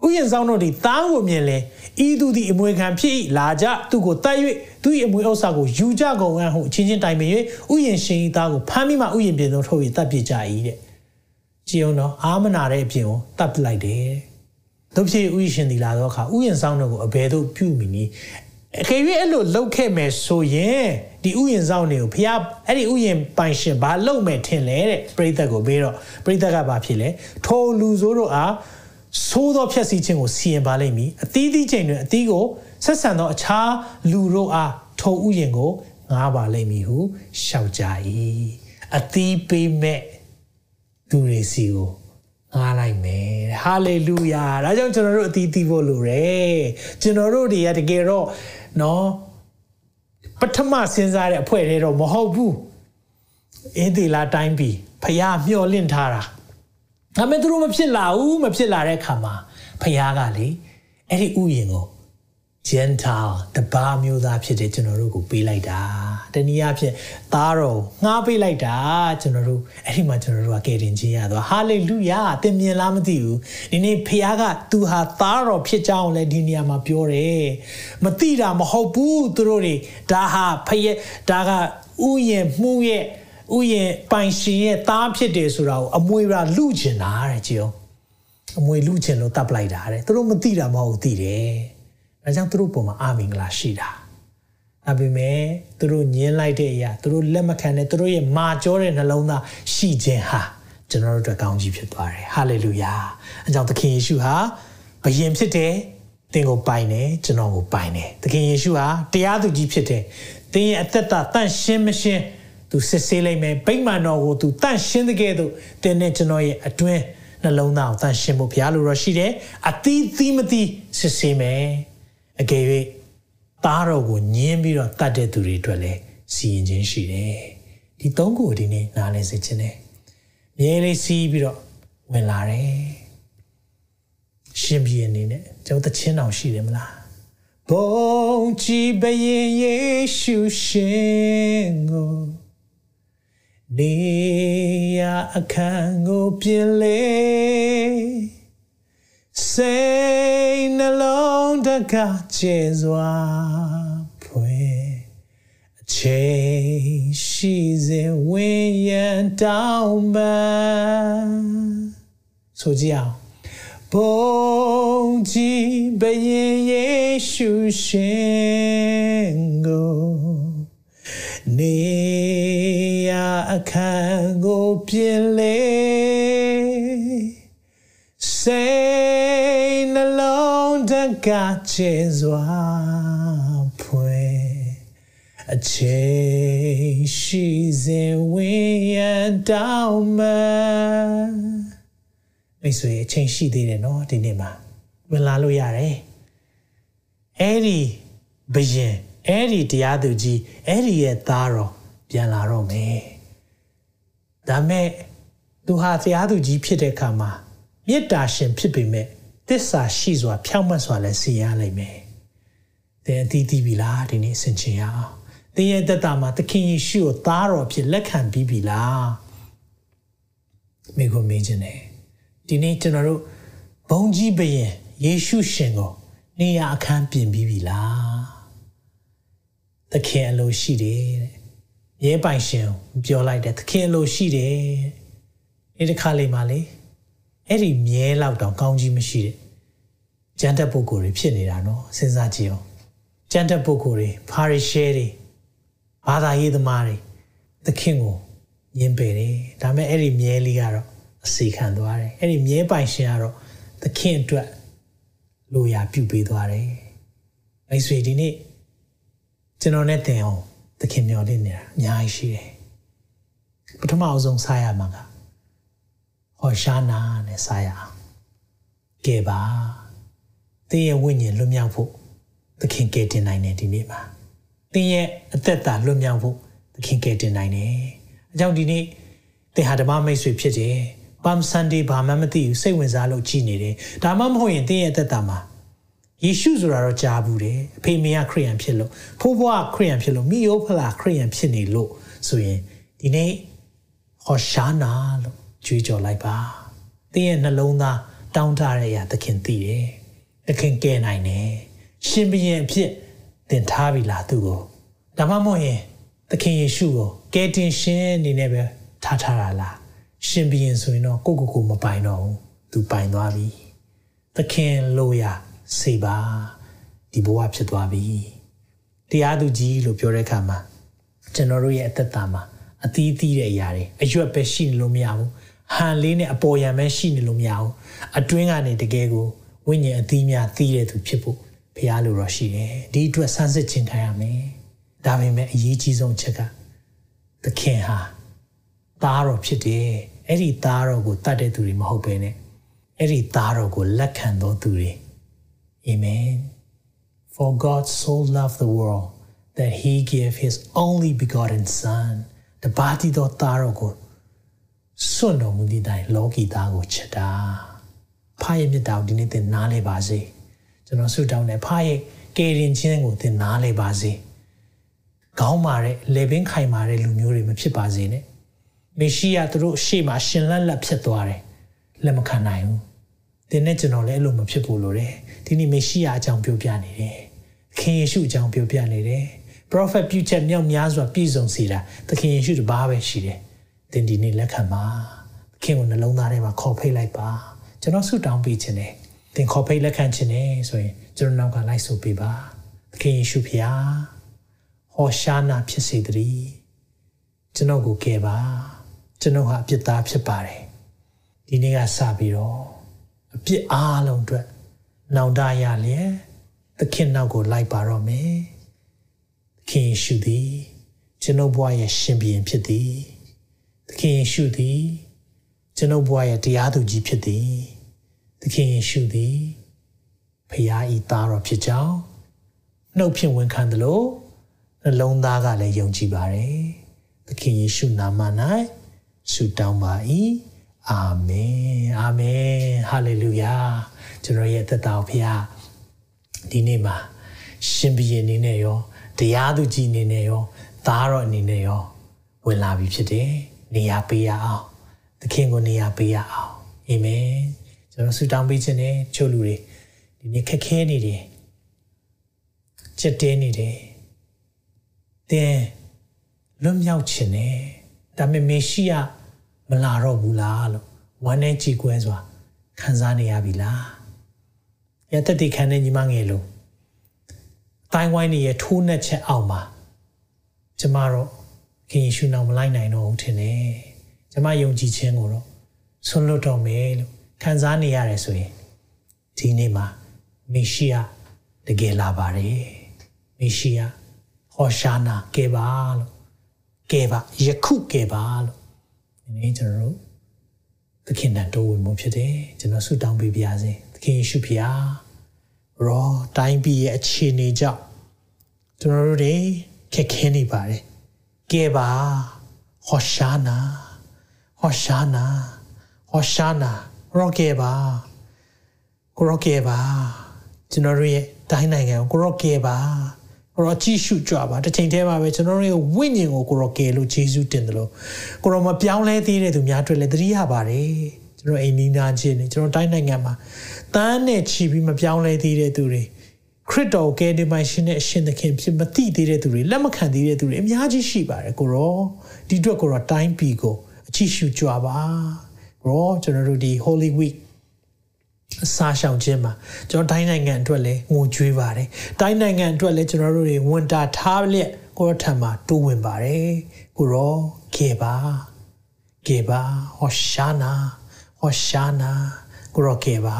ဥယျာဉ်ဆောင်တို့ဒီသားကိုမြင်လဲဤသူသည်အမွေခံဖြစ်၏လာကြသူကိုတတ်၍သူ၏အမွေဥစ္စာကိုယူကြကုန်အံ့ဟုအချင်းချင်းတိုင်ပင်၍ဥယျာဉ်ရှင်၏သားကိုဖမ်းမိမှဥယျာဉ်ပြင်သို့ထုတ်၍တတ်ပြကြ၏တဲ့ကြည်အောင်တော့အာမနာတဲ့အပြင်ကိုတတ်ပလိုက်တယ်တို့ဖြစ်ဥယျာဉ်ရှင်ဒီလာတော့ခါဥယျာဉ်ဆောင်တို့ကိုအဘယ်သို့ပြုမိနည်းအကယ်၍အဲ့လိုလောက်ခဲ့မယ်ဆိုရင်ဒီဥယျာဉ်ဆောင်တွေကိုဖះအဲ့ဒီဥယျာဉ်ပိုင်ရှင်ဘာလုပ်မဲ့ထင်လဲတဲ့ပရိသတ်ကိုပြီးတော့ပရိသတ်ကဘာဖြစ်လဲထိုလူဆိုးတို့အား သိုးသောဖြက်စီခြင်းကိုစီရင်ပါလိမ့်မည်အသီးသီးချိန်တွင်အသီးကိုဆက်ဆံသောအခြားလူတို့အားထိုဥယျာဉ်ကိုငားပါလိမ့်မည်ဟုရှောက်ကြ၏အသီးပေးမဲ့သူတွေစီကိုငားလိုက်မယ်ဟာလေလုယာဒါကြောင့်ကျွန်တော်တို့အသီးသီးဖို့လိုတယ်ကျွန်တော်တို့တွေကတကယ်တော့နော်ပထမစဉ်းစားတဲ့အဖွဲ့တွေတော့မဟုတ်ဘူးအင်းဒီလာတိုင်းပြီဖះမျောလင့်ထားတာ ဒါပေမဲ့သူတို့မဖြစ်လာဘူးမဖြစ်လာတဲ့ခါမှာဖះကလေအဲ့ဒီဥယျင်ကို gentle တပါမျိုးသားဖြစ်တဲ့ကျွန်တော်တို့ကိုပေးလိုက်တာတနည်းအားဖြင့်သားတော်ငှားပေးလိုက်တာကျွန်တော်တို့အဲ့ဒီမှာကျွန်တော်တို့ကကယ်တင်ခြင်းရတော့ hallelujah သင်မြင်လားမသိဘူးဒီနေ့ဖခင်ကသူဟာသားတော်ဖြစ်ကြောင်းလည်းဒီနေရာမှာပြောတယ်မသိတာမဟုတ်ဘူးသူတို့တွေဒါဟာဖခင်ဒါကဥယျင်မှုရဲ့ ဥယျင်ပိုင်ရှင်ရဲ့သားဖြစ်တယ်ဆိုတာကိုအမွေရာလူကျင်တာတဲ့ကြည်အောင်အမွေလူကျင်လို့တပ်လိုက်တာတဲ့သူတို့မသိတာမဟုတ်သိတယ်။ဒါကြောင့်သူတို့ပုံမှာအာမင်္ဂလာရှိတာ။ဒါပေမဲ့သူတို့ညင်းလိုက်တဲ့အရာသူတို့လက်မခံတဲ့သူတို့ရဲ့မာကြောတဲ့နှလုံးသားရှိခြင်းဟာကျွန်တော်တို့အတွက်ကောင်းကြီးဖြစ်သွားတယ်။ဟာလေလုယာ။အဲကြောင့်သခင်ယေရှုဟာဘယင်ဖြစ်တယ်။သင်ကိုပိုင်တယ်ကျွန်တော်ကိုပိုင်တယ်။သခင်ယေရှုဟာတရားသူကြီးဖြစ်တယ်။သင်ရဲ့အသက်တာတန့်ရှင်းမရှင်း သူစစ်ဆေးလိုက်မယ်။ဗိမာန်တော်ကိုသူတန့်ရှင်းတဲ့ကဲ့သို့သင်နဲ့ကျွန်တော်ရဲ့အတွင်းနှလုံးသားကိုတန့်ရှင်းဖို့ဘုရားလိုတော့ရှိတယ်။အသီးသီးမသီးစစ်ဆေးမယ်။အကယ်၍သားတော်ကိုညင်းပြီးတော့တတ်တဲ့သူတွေအတွက်လည်းစီရင်ခြင်းရှိတယ်။ဒီသုံးခုဒီနေ့နားလည်စေခြင်းနဲ့မြဲလေးစီးပြီးတော့ဝင်လာတယ်။ရှင်ပြင်းအနေနဲ့ကျောင်းတချင်းတော်ရှိတယ်မလား။ဘုံကြည်ဘယင်ယေရှုရှင်ကို နေရအခန်းကိုပြင်လေစိတ်နှလုံးတကားကျေစွာဖွယ်အချိန်ရှိစေဝိညာဉ်တောင်းပန်ဆိုကြအောင်ဘုံကြီးဘယင်ယေရှုရှင်ကိုနေရ အခန်းကိုပြင်လေစိတ်နှလုံးတကားချေစွာဖွယ်အချိန်ရှိစဉ်ဝိညာဉ်တောင်းမမိတ်ဆွေအချိန်ရှိသေးတယ်နော်ဒီနေ့မှာဝင်လာလို့ရတယ်အဲ့ဒီဘယင်အဲ့ဒီတရားသူကြီးအဲ့ဒီရဲ့သားတော်ပြန်လာတော့မယ် ဒါမဲ့သူဟာတရားသူကြီးဖြစ်တဲ့အခါမှာမေတ္တာရှင်ဖြစ်ပေမဲ့သစ္စာရှိစွာ ဖြောင့်မတ်စွာလည်းစီရနိုင်မယ်။သင်အသီးသီးပြီလားဒီနေ့ဆင်ခြင်ရအောင်။သင်ရဲ့သက်တာမှာသခင်ယေရှုကိုသားတော်ဖြစ်လက်ခံပြီးပြီလား။မိကိုမေးခြင်းနဲ့ဒီနေ့ကျွန်တော်တို့ဘုံကြီးဘယင်ယေရှုရှင်ကိုနေရအခန်းပြင်ပြီးပြီလား။သခင်အလိုရှိတယ်တဲ့။ ရဲပိုင်ရှင်ပြောလိုက်တယ်သခင်အလိုရှိတယ်။ဒီတစ်ခါလေးမှလေ။အဲ့ဒီမြဲလောက်တောင်ကောင်းကြီးမရှိတဲ့ကျန်တဲ့ပုဂ္ဂိုလ်တွေဖြစ်နေတာနော်စဉ်းစားကြည့်အောင်ကျန်တဲ့ပုဂ္ဂိုလ်တွေဖာရီရှဲတွေဘာသာရေးသမားတွေသခင်ကိုညင်ပယ်တယ်ဒါပေမဲ့အဲ့ဒီမြဲလေးကတော့အစီခံသွားတယ်အဲ့ဒီမြဲပိုင်ရှင်ကတော့သခင်အတွက်လိုရာပြုပေးသွားတယ်မိတ်ဆွေဒီနေ့ကျွန်တော်နဲ့တင်အောင် သခင်မျှော်လင့်နေတာအများကြီးရှိတယ်ပထမအဆုံးစားရမှာကဟောရှာနာနဲ့စားရအောင်ကဲပါသင်ရဲ့ဝိညာဉ်လွတ်မြောက်ဖို့သခင်ကယ်တင်နိုင်တယ်ဒီနေ့မှာသင်ရဲ့အသက်တာလွတ်မြောက်ဖို့သခင်ကယ်တင်နိုင်တယ်အကြောင်းဒီနေ့သင်ဟာဓမ္မမိတ်ဆွေဖြစ်တယ်ပမ်ဆန်ဒေးဘာမှမသိဘူးစိတ်ဝင်စားလို့ကြည်နေတယ်ဒါမှမဟုတ်ရင်သင်ရဲ့အသက်တာမှာ ယေရှုဆိုတာတော့ကြားဘူးတယ်အဖေမေကခရိယန်ဖြစ်လို့ဖိုးဖွားခရိယန်ဖြစ်လို့မိယိုဖလာခရိယန်ဖြစ်နေလို့ဆိုရင်ဒီနေ့ဟောရှာနာလို့ကြွေးကြော်လိုက်ပါသင်ရဲ့နှလုံးသားတောင်းတရတဲ့အရာသခင်သိတယ်သခင်ကယ်နိုင်တယ်ရှင်ဘုရင်အဖြစ်သင်ထားပြီလားသူ့ကိုဒါမှမဟုတ်ရင်သခင်ယေရှုကိုကယ်တင်ရှင်အနေနဲ့ပဲထားထားတာလားရှင်ဘုရင်ဆိုရင်တော့ကိုကိုကိုမပိုင်တော့ဘူးသူပိုင်သွားပြီသခင်လိုရာ စေပါဒီဘဝဖြစ်သွားပြီတရားသူကြီးလို့ပြောတဲ့အခါမှာကျွန်တော်တို့ရဲ့အသက်တာမှာအသီးသီးတဲ့အရာတွေအရွက်ပဲရှိနေလို့မရဘူးဟန်လေးနဲ့အပေါ်ယံပဲရှိနေလို့မရဘူးအတွင်းကနေတကယ်ကိုဝိညာဉ်အသီးများသီးတဲ့သူဖြစ်ဖို့ဖရားလိုတော့ရှိတယ်ဒီအတွက်ဆန်းစစ်ခြင်းခံရမယ်ဒါပေမဲ့အရေးကြီးဆုံးချက်ကသခင်ဟာသားတော်ဖြစ်တယ်အဲ့ဒီသားတော်ကိုတတ်တဲ့သူတွေမဟုတ်ဘဲနဲ့အဲ့ဒီသားတော်ကိုလက်ခံတော်သူတွေ အာမင် for God so loved the world that he gave his only begotten son တပါတိတော်သားတော်ကိုစွန့်တော်မူသည့်တိုင်လောကီသားကိုချစ်တာဖာရဲ့မြတ်တာကိုဒီနေ့သင်နားလဲပါစေကျွန်တော်ဆုတောင်းတယ်ဖာရဲ့ကယ်တင်ခြင်းကိုသင်နားလဲပါစေခေါင်းမာတဲ့လေပင်ခိုင်မာတဲ့လူမျိုးတွေမဖြစ်ပါစေနဲ့မေရှိယသူတို့ရှေ့မှာရှင်လက်လက်ဖြစ်သွားတယ်လက်မခံနိုင်ဘူးသင်နဲ့ကျွန်တော်လည်းအဲ့လိုမဖြစ်ဘူးလို့တယ် ဒီနေ့မေရှိယအကြောင်းပြောပြနေတယ်ခင်ယေရှုအကြောင်းပြောပြနေတယ် prophet ပြုချက်မြောက်များစွာပြည့်စုံစေတာသခင်ယေရှုတပါးပဲရှိတယ်သင်ဒီနေ့လက်ခံပါသခင်ကိုနှလုံးသားထဲမှာခေါ်ဖိတ်လိုက်ပါကျွန်တော်ဆုတောင်းပေးခြင်းတယ်သင်ခေါ်ဖိတ်လက်ခံခြင်းတယ်ဆိုရင်ကျွန်တော်နောက်ကလိုက်ဆိုပေးပါသခင်ယေရှုဖျားဟောရှာနာဖြစ်စေတည်းကျွန်တော်ကိုကယ်ပါကျွန်တော်ဟာအပြစ်သားဖြစ်ပါတယ်ဒီနေ့ကစပြီးတော့အပြစ်အားလုံးအတွက် နောင်တရလျက်သခင်နောက်ကိုလိုက်ပါတော့မယ်သခင်ယေရှုသည်ကျွန်ုပ်ဘဝရဲ့ရှင်ဘုရင်ဖြစ်သည်သခင်ယေရှုသည်ကျွန်ုပ်ဘဝရဲ့တရားသူကြီးဖြစ်သည်သခင်ယေရှုသည်ဖခင်ဤသားတော်ဖြစ်ကြောင်းနှုတ်ဖြင့်ဝန်ခံတယ်လို့နှလုံးသားကလည်းယုံကြည်ပါတယ်သခင်ယေရှုနာမ၌ဆုတောင်းပါ၏အာမင်အာမင်ဟာလေလုယာ ကျွန်တော်ရဲ့သက်တော်ဖခင်ဒီနေ့မှာရှင်ဘုရင်အနေနဲ့ရောတရားသူကြီးအနေနဲ့ရောသားတော်အနေနဲ့ရောဝင်လာပြီဖြစ်တယ်နေရာပေးရအောင်သခင်ကိုနေရာပေးရအောင်အာမင်ကျွန်တော်ဆုတောင်းပေးခြင်းနဲ့ချို့လူတွေဒီနေ့ခက်ခဲနေတယ်ချက်တဲနေတယ်တင်းလွတ်မြောက်ခြင်းနဲ့ဒါပေမဲ့မေရှိယမလာတော့ဘူးလားလို့ဝမ်းနဲ့ကြည်ကွဲစွာခံစားနေရပြီလား ရတတိခံတဲ့ညီမငယ်လို့တိုင်းဝိုင်းနေရထိုးနှက်ချက်အောင်ပါကျမတို့ခင်ယေရှုနာမလိုက်နိုင်တော့ဘူးထင်တယ်ကျမယုံကြည်ခြင်းကိုတော့ဆွလွတ်တော့မယ်လို့ခံစားနေရတယ်ဆိုရင်ဒီနေ့မှာမေရှိယတကယ်လာပါတယ်မေရှိယဟောရှာနာကဲပါလို့ကဲပါယခုကဲပါလို့ဒီနေ့ကျွန်တော်တို့သခင်တန်တိုးဝင်မှုဖြစ်တယ်ကျွန်တော်ဆုတောင်းပေးပါရစေသ ခင်ယေရှုဖျားရောတိုင်းပြည်ရဲ့အခြေအနေကြောင့်ကျွန်တော်တို့တွေခက်ခဲနေပါတယ်ကဲပါဟောရှာနာဟောရှာနာဟောရှာနာရောကဲပါကိုရောကဲပါကျွန်တော်တို့ရဲ့တိုင်းနိုင်ငံကိုရောကဲပါကိုရောကြည့်ရှုကြပါတစ်ချိန်တည်းမှာပဲကျွန်တော်တို့ရဲ့ဝိညာဉ်ကိုကိုရောကဲလို့ယေရှုတင်တယ်လို့ကိုရောမပြောင်းလဲသေးတဲ့သူများတွေ့လဲသတိရပါတယ် ကျွန်တော်အိမ်နီးနားချင်းနေကျွန်တော်တိုင်းနိုင်ငံမှာတန်းနဲ့ချီပြီးမပြောင်းလဲသေးတဲ့သူတွေခရစ်တော်ကယ်တင်ပိုင်ရှင်နဲ့အရှင်သခင်ဖြစ်မသိသေးတဲ့သူတွေလက်မခံသေးတဲ့သူတွေအများကြီးရှိပါတယ်ကိုရောဒီအတွက်ကိုရောတိုင်းပြည်ကိုအကြည့်ရှုကြပါရောကျွန်တော်တို့ဒီ Holy Week အစားရှောင်ခြင်းမှာကျွန်တော်တိုင်းနိုင်ငံအတွက်လည်းငိုကြွေးပါတယ်တိုင်းနိုင်ငံအတွက်လည်းကျွန်တော်တို့တွေဝန်တာထားလျက်ကိုရထံမှာတိုးဝင်ပါတယ်ကိုရောကေပါကေပါဟောရှာနာ ဟောရှာနာကိုရောကေပါ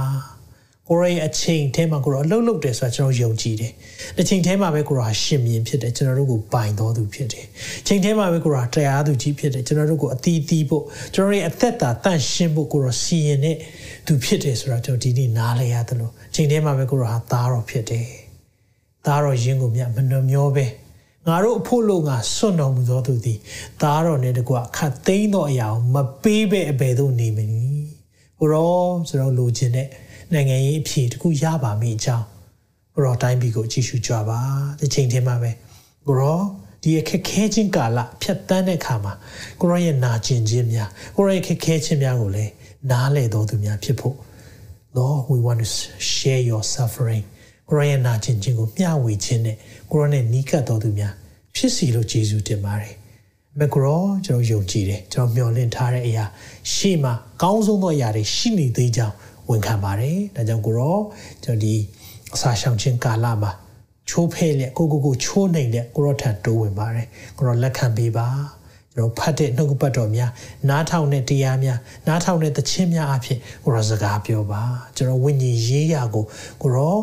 ကိုရောရဲ့အချိန်ထဲမှာကိုရောအလုပ်လုပ်တယ်ဆိုတာကျွန်တော်ယုံကြည်တယ်။တစ်ချိန်ထဲမှာပဲကိုရောရှင်မြင်ဖြစ်တယ်ကျွန်တော်တို့ကိုပိုင်တော်သူဖြစ်တယ်။ချိန်ထဲမှာပဲကိုရောတရားသူကြီးဖြစ်တယ်ကျွန်တော်တို့ကိုအသီးသီးဖို့ကျွန်တော်ရဲ့အသက်တာတန့်ရှင်းဖို့ကိုရောစီရင်တဲ့သူဖြစ်တယ်ဆိုတာကျွန်တော်ဒီနေ့နားလဲရတယ်လို့ချိန်ထဲမှာပဲကိုရောဟာသားတော်ဖြစ်တယ်။သားတော်ရင်းကိုမြမနှမျောပဲ ငါတို့အဖို့လို့ငါစွန့်တော်မူသောသူသည်သားတော်နဲ့တကွခတ်သိမ်းသောအရာကိုမပေးပဲအဘယ်သို့နေမည်။ကိုရောဆိုတော့လိုချင်တဲ့နိုင်ငံရေးအဖြစ်တခုရပါမိအကြောင်းကိုရောတိုင်းပြည်ကိုကြည့်ရှုကြပါဒီချိန်ထဲမှာပဲကိုရောဒီအခက်ခဲခြင်းကာလဖြတ်တန်းတဲ့အခါမှာကိုရောရဲ့နာကျင်ခြင်းများကိုရောရဲ့ခက်ခဲခြင်းများကိုလည်းနားလည်တော်သူများဖြစ်ဖို့ Lord we want to share your suffering ကိုရောရဲ့နာကျင်ခြင်းကိုမျှဝေခြင်းနဲ့ကိုရောနဲ့နီးကပ်တော်သူများဖြစ်စီလို့ယေရှုတင်ပါတယ်မကရောကျွန်တော်ယုံကြည်တယ်ကျွန်တော်မျှော်လင့်ထားတဲ့အရာရှေ့မှာကောင်းဆုံးသောအရာတွေရှိနေသေးကြောင်းဝန်ခံပါတယ်ဒါကြောင့်ကိုရောကျွန်တော်ဒီအစာရှောင်ခြင်းကာလမှာကြချိုးဖဲ့လက်ကိုကိုကိုချိုးနိုင်လက်ကိုရောထံတိုးဝင်ပါတယ်ကိုရောလက်ခံပေးပါကျွန်တော်ဖတ်တဲ့နှုတ်ပတ်တော်များနားထောင်တဲ့တရားများနားထောင်တဲ့သခြင်းများအဖြစ်ကိုရောစကားပြောပါကျွန်တော်ဝိညာဉ်ရေးရာကိုကိုရော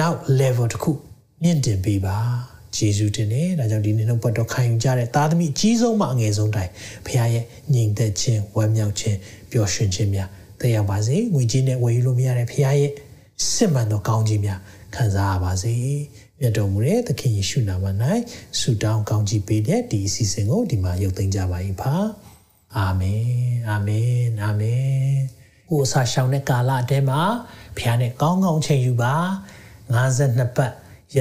နောက် level တစ်ခုမြင့်တင်ပေးပါဂျေဇုတင်တယ်ဒါကြောင့်ဒီနေ့နှုတ်ပတ်တော်ခံယူကြတဲ့သားသမီးအကြီးဆုံးမှအငယ်ဆုံးတိုင်ဖခင်ရဲ့ညီသက်ခြင်းဝမ်းမြောက်ခြင်းပျော်ရွှင်ခြင်းများတက်ရောက်ပါစေငွေကြီးနဲ့ဝယ်ယူလို့မရတဲ့ဖခင်ရဲ့စစ်မှန်သောကောင်းကြီးများခံစားရပါစေမြတ်တော်မူတဲ့သခင်ယေရှုနာမ၌ဆုတောင်းကောင်းကြီးပေးတဲ့ဒီအစီအစဉ်ကိုဒီမှာရုပ်သိမ်းကြပါ၏ဖာအာမင်အာမင်အာမင်ကိုအစာရှောင်တဲ့ကာလအတဲမှာဖခင်နဲ့ကောင်းကောင်းချိန်ယူပါ 52ပတ်ရ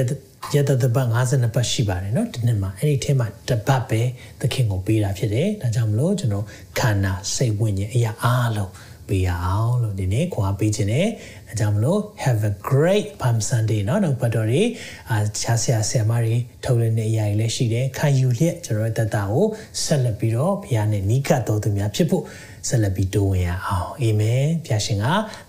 ရတတပတ်52ပတ်ရှိပါတယ်เนาะဒီနှစ်မှာအဲ့ဒီထဲမှာတပတ်ပဲသခင်ကိုပေးတာဖြစ်တယ်ဒါကြောင့်မလို့ကျွန်တော်ခန္ဓာစိတ်ဝိညာဉ်အရာအားလုံးပေးရအောင်လို့ဒီနေ့ခွာပေးခြင်းနဲ့အဲကြောင့်မလို့ have a great palm sunday เนาะနောက်ပတ်တော်တွေအာချာဆရာဆရာမတွေထုတ်လင်းတဲ့အရာတွေလည်းရှိတယ်ခံယူလျက်ကျွန်တော်တက်တာကိုဆက်လက်ပြီးတော့ဘုရားနဲ့နီးကပ်တော်သူများဖြစ်ဖို့ ဆက်လက်ပြီးတိုးဝင်ရအောင်အာမင်ဖျာရှင်က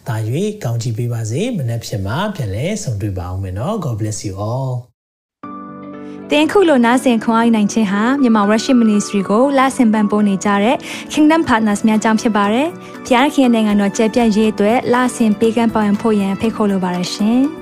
တာ၍ကောင်းချီးပေးပါစေမနက်ဖြန်မှာပြန်လည်ဆုံတွေ့ပါအောင်မယ်နော် God bless you all တင်ခုလိုနာဆင်ခွန်အားနိုင်ခြင်းဟာမြန်မာ Worship Ministry ကိုလာဆင်ပန်ပိုးနေကြတဲ့ Kingdom Partners များအကြောင်းဖြစ်ပါတယ်။ဖျားခင်နိုင်ငံတော်ကျယ်ပြန့်ရေးအတွက်လာဆင်ပေးကမ်းပောင်းဖို့ရန်ဖိတ်ခေါ်လိုပါတယ်ရှင်။